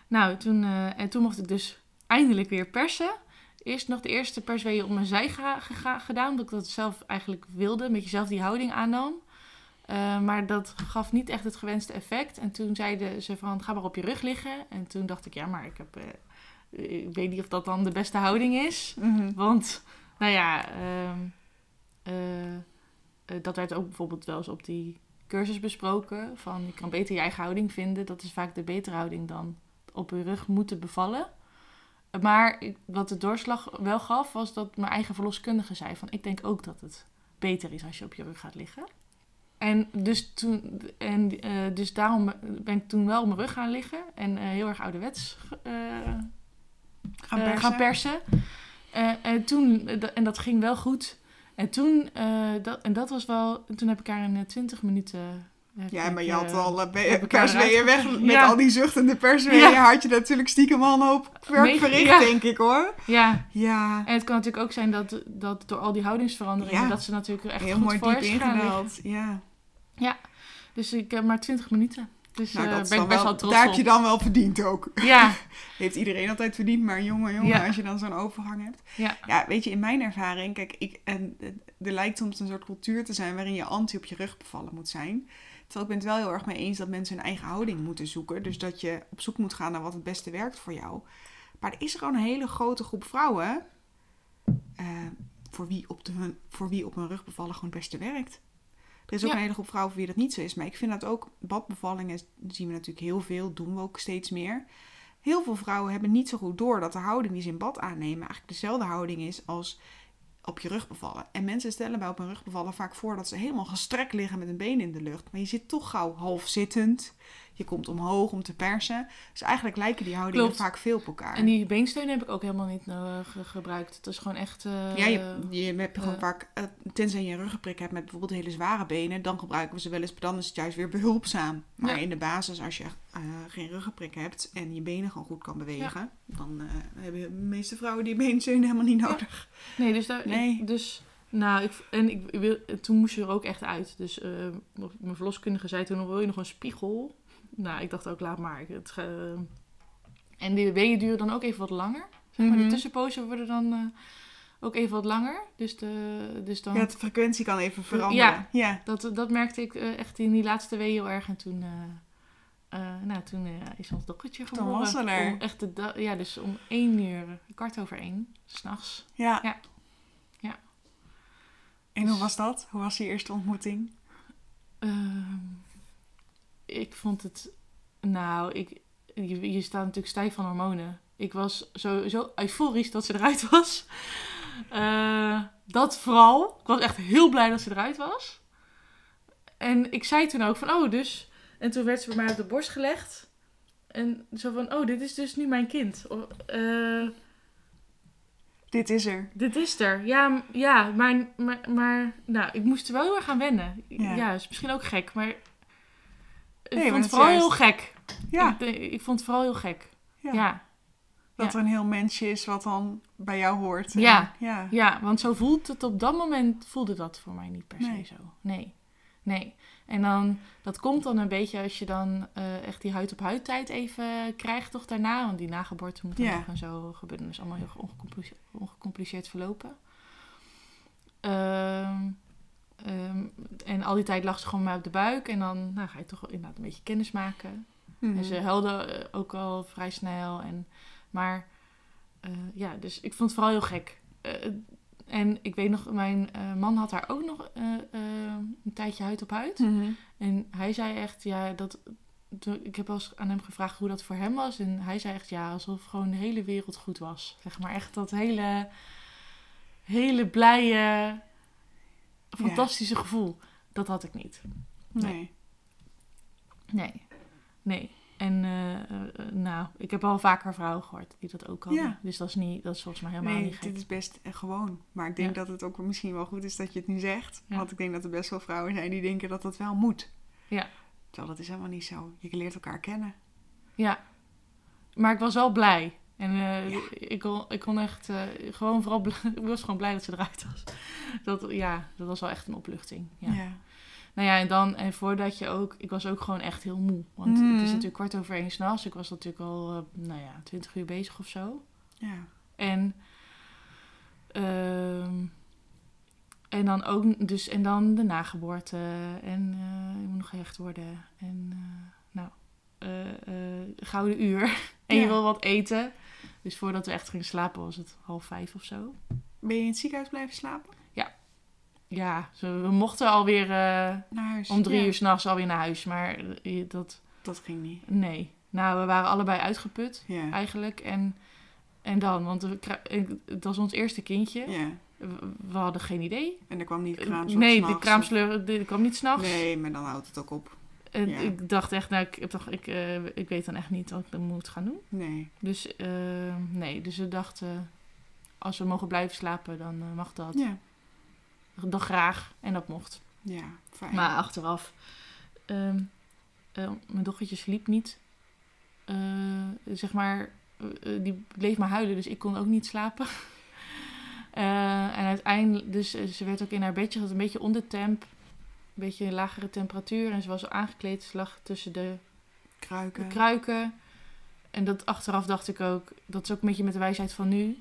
nou, toen, eh, en toen mocht ik dus eindelijk weer persen. Eerst nog de eerste persweeën op mijn zij gedaan, omdat ik dat zelf eigenlijk wilde. Een beetje zelf die houding aannam. Maar dat gaf niet echt het gewenste effect. En toen zeiden ze van, ga maar op je rug liggen. En toen dacht ik, ja, maar ik, heb, ik weet niet of dat dan de beste houding is. Mhm. Want, nou ja, ehm, eh, eh, dat werd ook bijvoorbeeld wel eens op die cursus besproken. Van, je kan beter je eigen houding vinden. Dat is vaak de betere houding dan op je rug moeten bevallen. Maar wat de doorslag wel gaf, was dat mijn eigen verloskundige zei van... ik denk ook dat het beter is als je op je rug gaat liggen. En dus, toen, en, eh, dus daarom ben ik toen wel op mijn rug gaan liggen. En eh, heel erg ouderwets eh, Gaan eh, persen. gaan persen. Eh, en, toen, eh, en dat ging wel goed. En toen, eh, dat, en dat was wel, toen heb ik haar in eh, 20 minuten. heb Ja, maar je had eh, al uh, persweeën weg. Met Ja. al die zuchtende persweeën Ja. had je natuurlijk stiekem al een hoop werk verricht, ja. denk ik hoor. Ja, Ja, en het kan natuurlijk ook zijn dat, dat door al die houdingsveranderingen, Ja. dat ze natuurlijk echt heel goed mooi voor diep ingedaald. Ja. Dus ik heb maar 20 minuten. Dus Nou, eh, dat ben ik best wel, trots daar op. heb je dan wel verdiend ook. Ja, *laughs* Heeft iedereen altijd verdiend, maar jongen, jongen, Ja. als je dan zo'n overgang hebt. ja, Ja, weet je, in mijn ervaring, kijk, ik, en, eh, er lijkt soms een soort cultuur te zijn waarin je anti op je rug bevallen moet zijn. Terwijl ik ben het wel heel erg mee eens dat mensen hun eigen houding moeten zoeken. Dus dat je op zoek moet gaan naar wat het beste werkt voor jou. Maar er is gewoon een hele grote groep vrouwen eh, voor, wie op de, voor wie op hun rug bevallen gewoon het beste werkt. Er is ook Ja. een hele groep vrouwen voor wie dat niet zo is. Maar ik vind dat ook, badbevallingen zien we natuurlijk heel veel, doen we ook steeds meer. Heel veel vrouwen hebben niet zo goed door dat de houding die ze in bad aannemen eigenlijk dezelfde houding is als op je rug bevallen. En mensen stellen bij op hun rug bevallen vaak voor dat ze helemaal gestrekt liggen met een been in de lucht. Maar je zit toch gauw half zittend. Je komt omhoog om te persen. Dus eigenlijk lijken die houdingen Klopt. vaak veel op elkaar. en die beensteun heb ik ook helemaal niet ge- gebruikt. Het is gewoon echt... eh, ja, je, je hebt gewoon eh, vaak, tenzij je een ruggenprik hebt met bijvoorbeeld hele zware benen, dan gebruiken we ze wel eens, maar dan is het juist weer behulpzaam. Maar Ja. in de basis, als je geen ruggenprik hebt en je benen gewoon goed kan bewegen, dan hebben de meeste vrouwen die beensteun helemaal niet Ja. nodig. Nee, dus daar... Nee. ik- dus, nou, ik, en ik, wil, toen moest je er ook echt uit. Dus mijn verloskundige zei toen, wil je nog een spiegel? Nou, ik dacht ook, laat maar. Het, en die weeën duren dan ook even wat langer. Zeg maar. De tussenpozen worden dan eh, ook even wat langer. Dus, de, dus dan... Ja, de frequentie kan even veranderen. Ja. ja. Dat, dat merkte ik eh, echt in die laatste weeën heel erg. En toen, eh, nou, toen is ons dochtertje Toen geboren. was ze er. Om echt de ja, dus om één uur, kwart over één, s'nachts. Ja. Ja. Ja. En hoe was dat? Hoe was je eerste ontmoeting? Ehm, ik vond het, nou, ik, je, je staat natuurlijk stijf van hormonen. Ik was zo, zo euforisch dat ze eruit *laughs* was. Eh, dat vooral. Ik was echt heel blij dat ze eruit was. En ik zei toen ook van, oh, dus... En toen werd ze bij mij op de borst gelegd. En zo van, oh, dit is dus nu mijn kind. Eh, Dit is er. dit is er. Ja, ja maar, maar, maar nou, ik moest er wel heel erg aan wennen. Ja. Ja, is misschien ook gek, maar ik Nee, vond het dat is vooral heel gek. Ja, Ik, ik vond het vooral heel gek. ja. Ja. dat er een heel mensje is wat dan bij jou hoort. En- Ja. ja. Ja, want zo voelt het op dat moment, voelde dat voor mij niet per se Nee. zo. Nee, nee. En dan, dat komt dan een beetje als je dan eh, echt die huid-op-huid tijd even krijgt toch daarna. Want die nageboorte moet dan Ja. nog en zo gebeuren. Dus allemaal heel ongecompliceerd, ongecompliceerd verlopen. Ehm, ehm, en al die tijd lag ze gewoon maar op de buik. En dan nou, ga je toch wel inderdaad een beetje kennis maken. Mhm. En ze huilde eh, ook al vrij snel. En, maar eh, ja, dus ik vond het vooral heel gek. Eh, en ik weet nog, mijn man had haar ook nog een tijdje huid op huid. Mhm. En hij zei echt, ja, dat. toen- Ik heb wel eens aan hem gevraagd hoe dat voor hem was. En hij zei echt, ja, alsof gewoon de hele wereld goed was. Zeg maar echt dat hele, hele blije, fantastische gevoel. Dat had ik niet. Nee. Nee, nee. En eh, eh, nou, ik heb al vaker vrouwen gehoord die dat ook hadden. Ja. Dus dat is, niet, dat is volgens mij helemaal Nee, niet gek. dit is best eh, gewoon. Maar ik denk Ja. dat het ook misschien wel goed is dat je het nu zegt. Want ik denk dat er best wel vrouwen zijn die denken dat dat wel moet. Ja. Terwijl dat is helemaal niet zo. Je leert elkaar kennen. Ja, maar ik was wel blij. En eh, Ja. ik, kon, ik kon echt eh, gewoon vooral *laughs* ik was gewoon blij dat ze eruit was. Dat, ja, dat was wel echt een opluchting. Ja. Ja. Nou ja, en dan, en voordat je ook, ik was ook gewoon echt heel moe. Want het Mhm. is natuurlijk kwart over één s'nachts. Ik was natuurlijk al, eh, nou ja, twintig uur bezig of zo. Ja. En, ehm, en dan ook, dus, en dan de nageboorte. En je moet nog gehecht worden. En, nou, gouden uur. *laughs* en Ja. je wil wat eten. Dus voordat we echt gingen slapen was het half vijf of zo. Ben je in het ziekenhuis blijven slapen? Ja, zo, we mochten alweer eh Naar huis? om drie Ja. uur s'nachts alweer naar huis. Maar eh, dat, Dat ging niet. nee. Nou, we waren allebei uitgeput Ja. eigenlijk. En, en dan, want we, ik- het was ons eerste kindje. Ja. We, we hadden geen idee. En er kwam niet Eh, kraamzorg nee, de kraamsleur kwam niet s'nachts. Nee, maar dan houdt het ook op. En Ja. ik dacht echt, nou, ik, heb toch, ik, eh, ik weet dan echt niet wat ik dan moet gaan doen. Nee. Dus eh, nee, dus we dachten, als we mogen blijven slapen, dan eh, mag dat. Ja. Dan graag. En dat mocht. Ja, fijn. Maar achteraf, ehm, eh, mijn dochtertje sliep niet. Zeg maar, die bleef maar huilen, dus ik kon ook niet slapen. *laughs* En uiteindelijk, dus ze werd ook in haar bedje, had een beetje onder temp. Een beetje een lagere temperatuur. En ze was aangekleed, ze lag tussen de Kruiken. de kruiken. En dat achteraf dacht ik ook, dat is ook een beetje met de wijsheid van nu.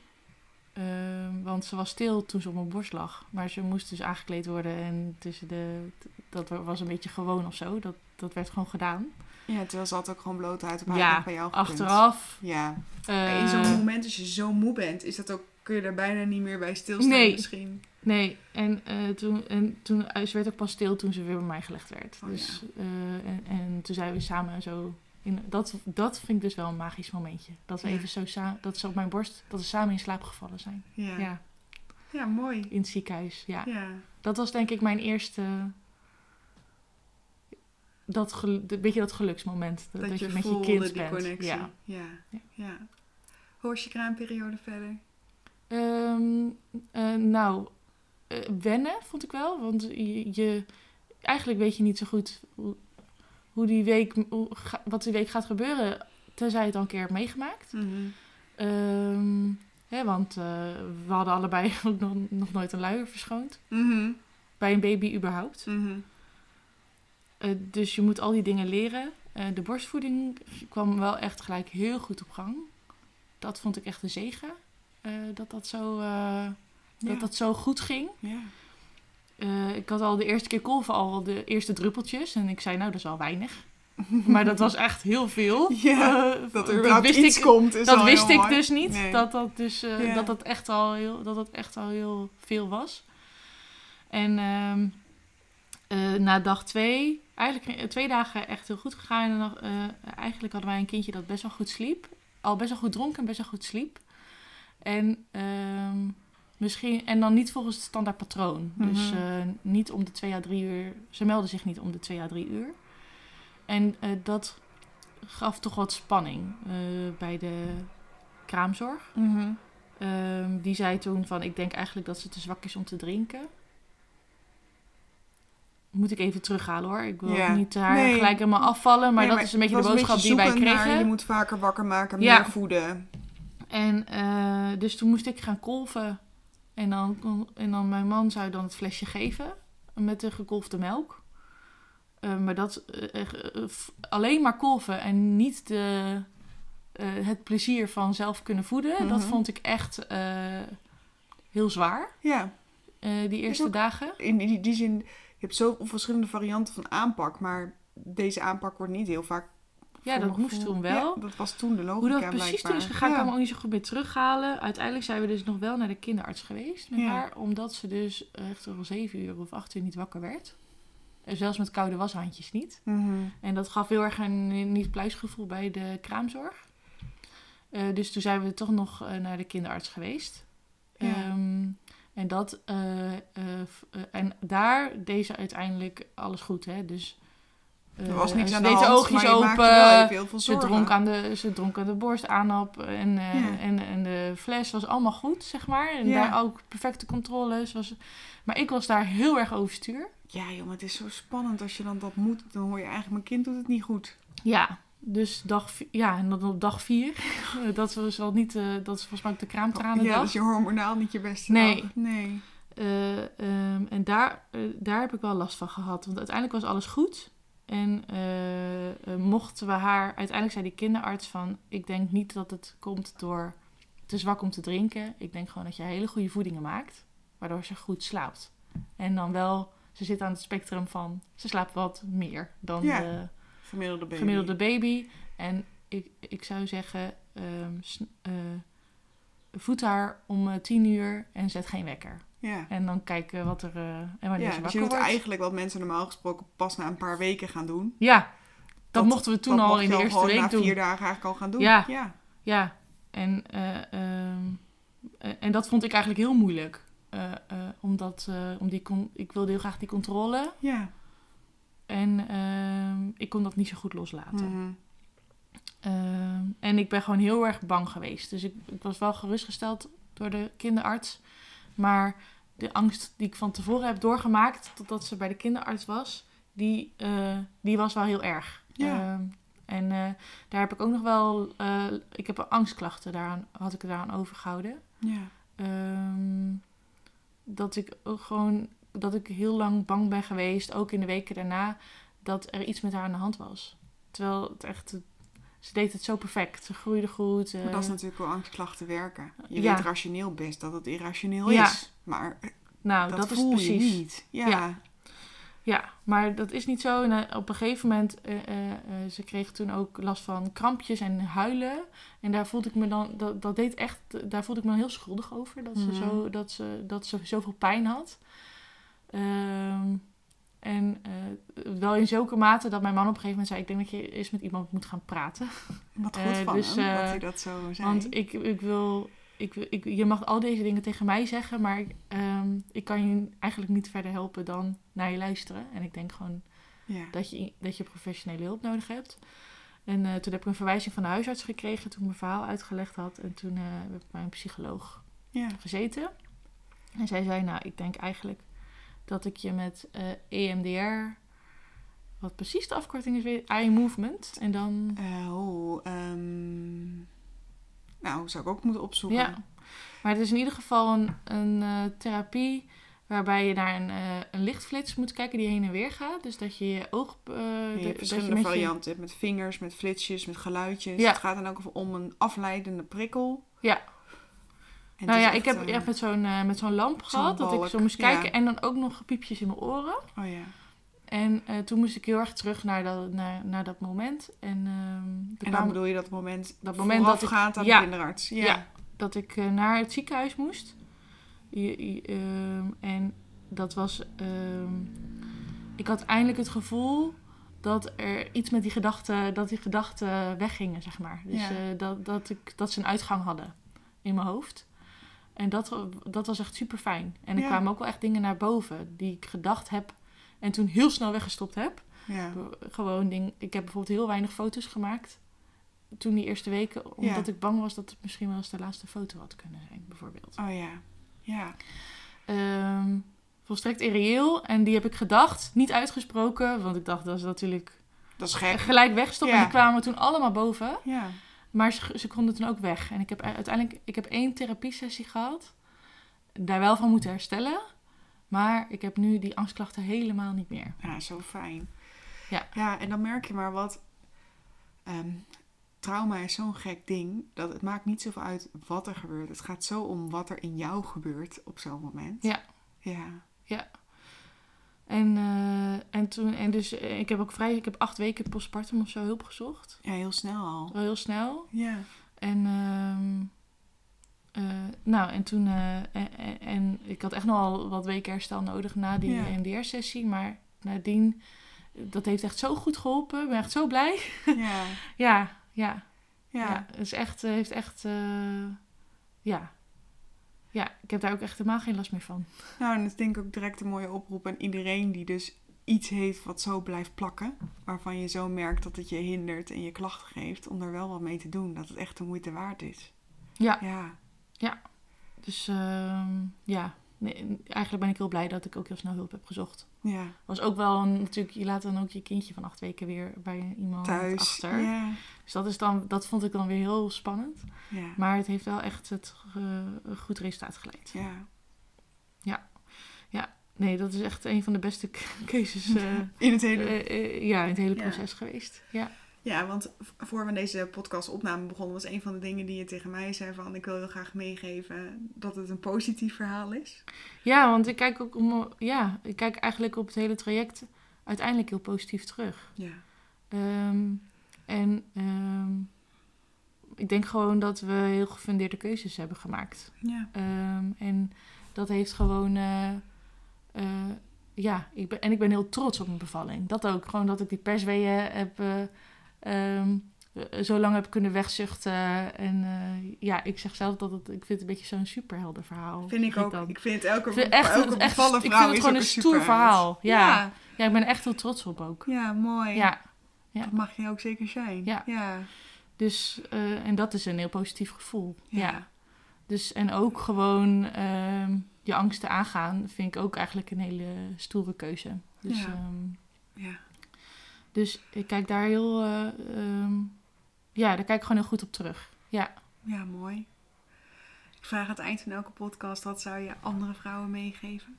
Ehm, want ze was stil toen ze op mijn borst lag. Maar ze moest dus aangekleed worden en tussen de, dat was een beetje gewoon of zo. Dat, dat werd gewoon gedaan. Ja, terwijl ze had ook gewoon blote huid op haar Ja, bij jou gekund. Achteraf. Ja. eh, in zo'n moment, als je zo moe bent, is dat ook, kun je er bijna niet meer bij stilstaan Nee. misschien. Nee, en, eh, toen, en toen, eh, ze werd ook pas stil toen ze weer bij mij gelegd werd. Oh, dus, eh, en, en toen zijn we samen zo... In, dat, dat vind ik dus wel een magisch momentje. Dat we Ja. even zo samen... Dat ze op mijn borst... Dat we samen in slaap gevallen zijn. Ja. Ja, Ja, mooi. in het ziekenhuis. Ja. Ja. Dat was denk ik mijn eerste... Dat een beetje dat geluksmoment. Dat, Dat, dat je, je, met je kind die bent. connectie. Ja. Ja. Ja. Hoe was je kraamperiode verder? Ehm, eh, nou, eh, wennen vond ik wel. Want je, je- eigenlijk weet je niet zo goed hoe, hoe die week, hoe, ga- wat die week gaat gebeuren. Tenzij je het al een keer hebt meegemaakt. Ehm, hè, want eh, we hadden allebei *laughs* ook nog, nog nooit een luier verschoond. Mhm. Bij een baby überhaupt. Mhm. Eh, dus je moet al die dingen leren. De borstvoeding kwam wel echt gelijk heel goed op gang. Dat vond ik echt een zegen. dat, dat, zo, Ja. dat dat zo goed ging. Ja. Eh, ik had al de eerste keer kolven al de eerste druppeltjes. En ik zei, nou, dat is al weinig. *laughs* Maar dat was echt heel veel. *laughs* Ja, Eh, Dat er wist iets ik, komt is Dat wist ik dus niet. Nee. Dat, dat, dus, eh, Ja. dat, dat, echt al heel, dat dat echt al heel veel was. En ehm, eh, na dag twee, eigenlijk twee dagen echt heel goed gegaan. En dan, eigenlijk hadden wij een kindje dat best wel goed sliep. Al best wel goed dronk en best wel goed sliep. En, ehm, misschien, en dan niet volgens het standaard patroon. Dus Mhm. eh, niet om de twee à drie uur. Ze meldde zich niet om de twee à drie uur. En eh, dat gaf toch wat spanning eh, bij de kraamzorg. Mhm. Ehm, die zei toen van, ik denk eigenlijk dat ze te zwak is om te drinken. moet ik even terughalen hoor. Ik wil Ja. niet haar Nee. gelijk helemaal afvallen, maar Nee, dat is een beetje de boodschap die wij naar, kregen. je moet vaker wakker maken, meer Ja. voeden. En dus toen moest ik gaan kolven. En dan, en dan mijn man zou dan het flesje geven met de gekolfde melk. Eh, maar dat eh, eh, alleen maar kolven en niet de, het plezier van zelf kunnen voeden, dat Mhm. vond ik echt heel zwaar. Ja, die eerste ook- dagen. in die, die zin, je hebt zoveel verschillende varianten van aanpak, maar deze aanpak wordt niet heel vaak... Ja, dat moest toen wel. Ja, dat was toen de logica Hoe dat precies toen is gegaan, kan ik me ook niet zo goed meer terughalen. Uiteindelijk zijn we dus nog wel naar de kinderarts geweest met haar. Omdat ze dus echt al zeven uur of acht uur niet wakker werd. En zelfs met koude washandjes niet. Mhm. En dat gaf heel erg een niet pluisgevoel bij de kraamzorg. Eh, dus toen zijn we toch nog eh, naar de kinderarts geweest. Ja. Ehm, en, dat, eh, eh, eh, en daar deed ze uiteindelijk alles goed. Hè? Dus, eh, Er was niks ze aan de hand, oogjes maar open. wel even heel veel Ze zorgen. dronk, aan de, ze dronk aan de borst aanap en, eh, Ja. en, en de fles was allemaal goed, zeg maar. En Ja. daar ook perfecte controles. Was, maar ik was daar heel erg overstuur. Ja, joh, maar het is zo spannend als je dan dat moet. Dan hoor je eigenlijk, mijn kind doet het niet goed. Ja, dus dag, ja, en dan op dag vier. *laughs* dat was wel niet, eh, dat is volgens mij ook de kraamtranen ja, dat is je hormonaal niet je beste Nee. dag. Nee. Eh, ehm, en daar, eh, daar heb ik wel last van gehad. Want uiteindelijk was alles goed. En eh, eh, mochten we haar... Uiteindelijk zei die kinderarts van... Ik denk niet dat het komt door te zwak om te drinken. Ik denk gewoon dat je hele goede voedingen maakt. Waardoor ze goed slaapt. En dan wel... Ze zit aan het spectrum van... Ze slaapt wat meer dan Ja, de Gemiddelde baby. gemiddelde baby. En ik, ik zou zeggen... ehm, eh, voed haar om tien uur en zet geen wekker. Ja. En dan kijken wat er. eh en wanneer Ja, ze dus je doet wordt. eigenlijk wat mensen normaal gesproken pas na een paar weken gaan doen. Ja, dat, mochten we toen al in de eerste week na doen. vier dagen eigenlijk al gaan doen. Ja. ja. Ja, en, eh, ehm, eh, en dat vond ik eigenlijk heel moeilijk. Omdat om die ik wilde heel graag die controle. Ja. En ehm, ik kon dat niet zo goed loslaten. Mhm. Ehm, en ik ben gewoon heel erg bang geweest. Dus ik, ik was wel gerustgesteld door de kinderarts. Maar de angst die ik van tevoren heb doorgemaakt, totdat ze bij de kinderarts was, die, eh, die was wel heel erg. Ja. Ehm, en eh, daar heb ik ook nog wel, eh, ik heb angstklachten, daaraan, had ik daaraan overgehouden. Ja. Ehm, dat ik ook gewoon, dat ik heel lang bang ben geweest, ook in de weken daarna, dat er iets met haar aan de hand was. Terwijl het echt, ze deed het zo perfect. Ze groeide goed. Maar dat is eh, natuurlijk hoe angstklachten werken. Je Ja. weet rationeel best dat het irrationeel Ja. is. Maar nou, dat, dat, voel is precies. je niet. Ja. Ja. Ja, maar dat is niet zo. En eh, op een gegeven moment, eh, eh, eh, ze kreeg toen ook last van krampjes en huilen. En daar voelde ik me dan, dat, dat deed echt, daar voelde ik me dan heel schuldig over. Dat, Mhm. ze, zo, dat, ze, dat ze zoveel pijn had. Ehm, en eh, wel in zulke mate dat mijn man op een gegeven moment zei: Ik denk dat je eens met iemand moet gaan praten. *laughs* Wat goed Eh, van dus, hem, eh, dat hij dat zo zei. Want ik, ik wil. Ik, je mag al deze dingen tegen mij zeggen, maar ehm, ik kan je eigenlijk niet verder helpen dan naar je luisteren. En ik denk gewoon ja. dat je, dat je professionele hulp nodig hebt. En eh, toen heb ik een verwijzing van de huisarts gekregen toen ik mijn verhaal uitgelegd had. En toen eh, heb ik bij een psycholoog Ja. gezeten. En zij zei, nou, ik denk eigenlijk dat ik je met eh, EMDR, wat precies de afkorting is weer, eye movement. En dan, Eh, oh, ehm, nou, zou ik ook moeten opzoeken. ja. Maar het is in ieder geval een, een eh, therapie waarbij je naar een, een lichtflits moet kijken die heen en weer gaat. Dus dat je je oog... Je hebt verschillende je- varianten. Met vingers, met flitsjes, met geluidjes. Ja. Het gaat dan ook om een afleidende prikkel. Ja. En nou ja, ik heb echt, met zo'n eh, met zo'n lamp zo'n gehad. Dat ik zo moest ja. kijken. En dan ook nog piepjes in mijn oren. Oh ja. En eh, toen moest ik heel erg terug naar dat, naar, naar dat moment. En, En dan bedoel je dat moment, dat moment dat ik- gaat aan ja. de kinderarts. Ja. Ja. dat ik eh, naar het ziekenhuis moest. Je- je- ehm, en dat was... ehm, ik had eindelijk het gevoel dat er iets met die gedachten... dat die gedachten weggingen, zeg maar. Dus Ja. dat, dat, ik, dat ze een uitgang hadden in mijn hoofd. En dat, dat was echt super fijn. En er Ja. kwamen ook wel echt dingen naar boven die ik gedacht heb... en toen heel snel weggestopt heb. Ja. Gewoon ding. Ik heb bijvoorbeeld heel weinig foto's gemaakt. Toen die eerste weken, omdat Ja. ik bang was dat het misschien wel eens de laatste foto had kunnen zijn, bijvoorbeeld. Oh ja. Ja. Ehm, volstrekt irreëel. En die heb ik gedacht, niet uitgesproken. Want ik dacht, dat is natuurlijk Dat is gek. gelijk wegstoppen. Ja. En die kwamen toen allemaal boven. Ja. Maar ze, ze konden toen ook weg. En ik heb uiteindelijk ik heb één therapiesessie gehad. Daar wel van moeten herstellen. Maar ik heb nu die angstklachten helemaal niet meer. Ja, zo fijn. Ja. Ja, en dan merk je maar wat. ehm, trauma is zo'n gek ding dat het maakt niet zoveel uit wat er gebeurt. Het gaat zo om wat er in jou gebeurt op zo'n moment. Ja. Ja. En, eh, en toen, en dus eh, ik heb ook vrij, ik heb acht weken postpartum of zo hulp gezocht. Ja, heel snel al. Wel heel snel. Ja. En, ehm, eh, nou, en toen, en, ik had echt nog wel wat weken herstel nodig na die Ja. MDR-sessie. Maar nadien, dat heeft echt zo goed geholpen. Ik ben echt zo blij. Ja. *laughs* Ja, ja, ja. Ja. het is echt, heeft echt, ja. Ja, ik heb daar ook echt helemaal geen last meer van. Nou, en dat is denk ik ook direct een mooie oproep aan iedereen die dus iets heeft wat zo blijft plakken. Waarvan je zo merkt dat het je hindert en je klachten geeft. Om er wel wat mee te doen. Dat het echt de moeite waard is. Ja. Ja. Dus ehm, ja, nee, eigenlijk ben ik heel blij dat ik ook heel snel hulp heb gezocht. Ja. Was ook wel een, natuurlijk, je laat dan ook je kindje van acht weken weer bij iemand Thuis. achter. Ja. Dus dat, is dan, dat vond ik dan weer heel spannend. Ja. Maar het heeft wel echt het eh, goed resultaat geleid. Ja. Nee, dat is echt een van de beste keuzes *laughs* eh, In het hele eh, eh, ja, in het hele Ja. proces geweest. Ja. Ja, want voor we deze podcast opname begonnen, was een van de dingen die je tegen mij zei van ik wil heel graag meegeven dat het een positief verhaal is. ja, want ik kijk ook om, ja, ik kijk eigenlijk op het hele traject uiteindelijk heel positief terug. Ja. Ehm, en ehm, ik denk gewoon dat we heel gefundeerde keuzes hebben gemaakt. Ja. Ehm, en dat heeft gewoon. eh, eh, ja, ik ben, en ik ben heel trots op mijn bevalling. Dat ook. Gewoon dat ik die persweeën heb. eh, eh, zo lang heb kunnen wegzuchten. En eh, ja, ik zeg zelf dat het. Ik vind het een beetje zo'n superheldenverhaal. Vind ik ook. dan. Ik vind elke, Ik vind echt, elke echt, bevallen ik vrouw vind het gewoon een stoer verhaal. Ja. ja. Ja. ik ben echt heel trots op ook. Ja, mooi. Ja. Ja. Dat mag je ook zeker zijn. Ja. Ja. Dus, eh, en dat is een heel positief gevoel. Ja. ja. Dus, en ook gewoon ehm, je angsten aangaan, vind ik ook eigenlijk een hele stoere keuze. Dus, Ja. ehm, Ja. Dus ik kijk daar heel, eh, ehm, ja, daar kijk ik gewoon heel goed op terug. Ja, Ja, mooi. Ik vraag aan het eind van elke podcast, wat zou je andere vrouwen meegeven?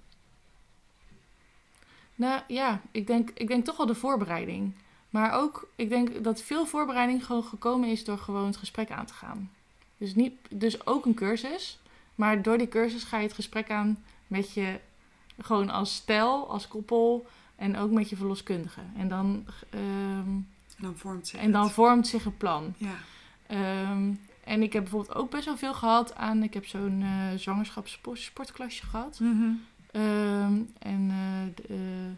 nou ja, ik denk, ik denk toch wel de voorbereiding. Maar ook, ik denk dat veel voorbereiding gewoon gekomen is door gewoon het gesprek aan te gaan. Dus, niet, dus ook een cursus, maar door die cursus ga je het gesprek aan met je, gewoon als stel, als koppel en ook met je verloskundige. En dan, ehm, En dan vormt zich en dan vormt zich een plan. Ja. Ehm, en ik heb bijvoorbeeld ook best wel veel gehad aan, ik heb zo'n eh zwangerschapssportklasje gehad. Mhm. Ehm, en, eh, de,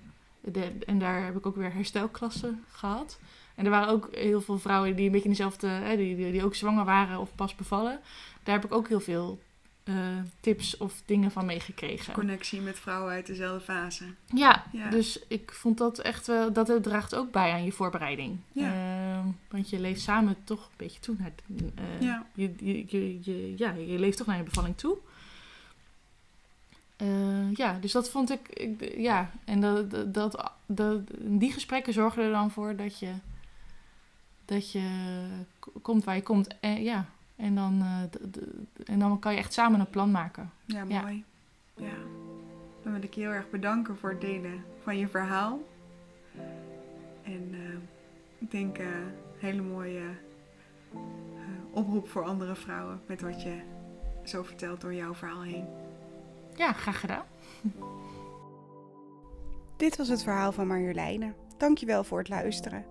de- en daar heb ik ook weer herstelklassen gehad. En er waren ook heel veel vrouwen die een beetje in dezelfde, hè, die, die, die ook zwanger waren of pas bevallen. Daar heb ik ook heel veel eh, tips of dingen van meegekregen. Connectie met vrouwen uit dezelfde fase. Ja, Ja. dus ik vond dat echt wel, dat het draagt ook bij aan je voorbereiding. Ja. Ehm, want je leeft samen toch een beetje toe naar, eh, Ja. je, je, je, je- ja, je leeft toch naar je bevalling toe. Eh, ja, dus dat vond ik, ik ja, en dat, dat, dat, dat- die gesprekken zorgen er dan voor dat je, dat je komt waar je komt. En, ja, en dan, eh, en dan kan je echt samen een plan maken. Ja, mooi. Ja. Dan wil ik je heel erg bedanken voor het delen van je verhaal. En eh, ik denk eh, een hele mooie eh, oproep voor andere vrouwen met wat je zo vertelt door jouw verhaal heen. Ja, graag gedaan. *laughs* Dit was het verhaal van Marjoleine. Dankjewel voor het luisteren.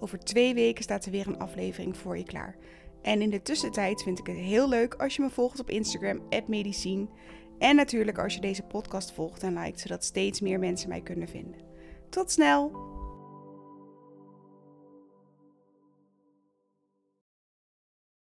Over twee weken staat er weer een aflevering voor je klaar. En in de tussentijd vind ik het heel leuk als je me volgt op Instagram, @medicine. En natuurlijk als je deze podcast volgt en liked, zodat steeds meer mensen mij kunnen vinden. Tot snel!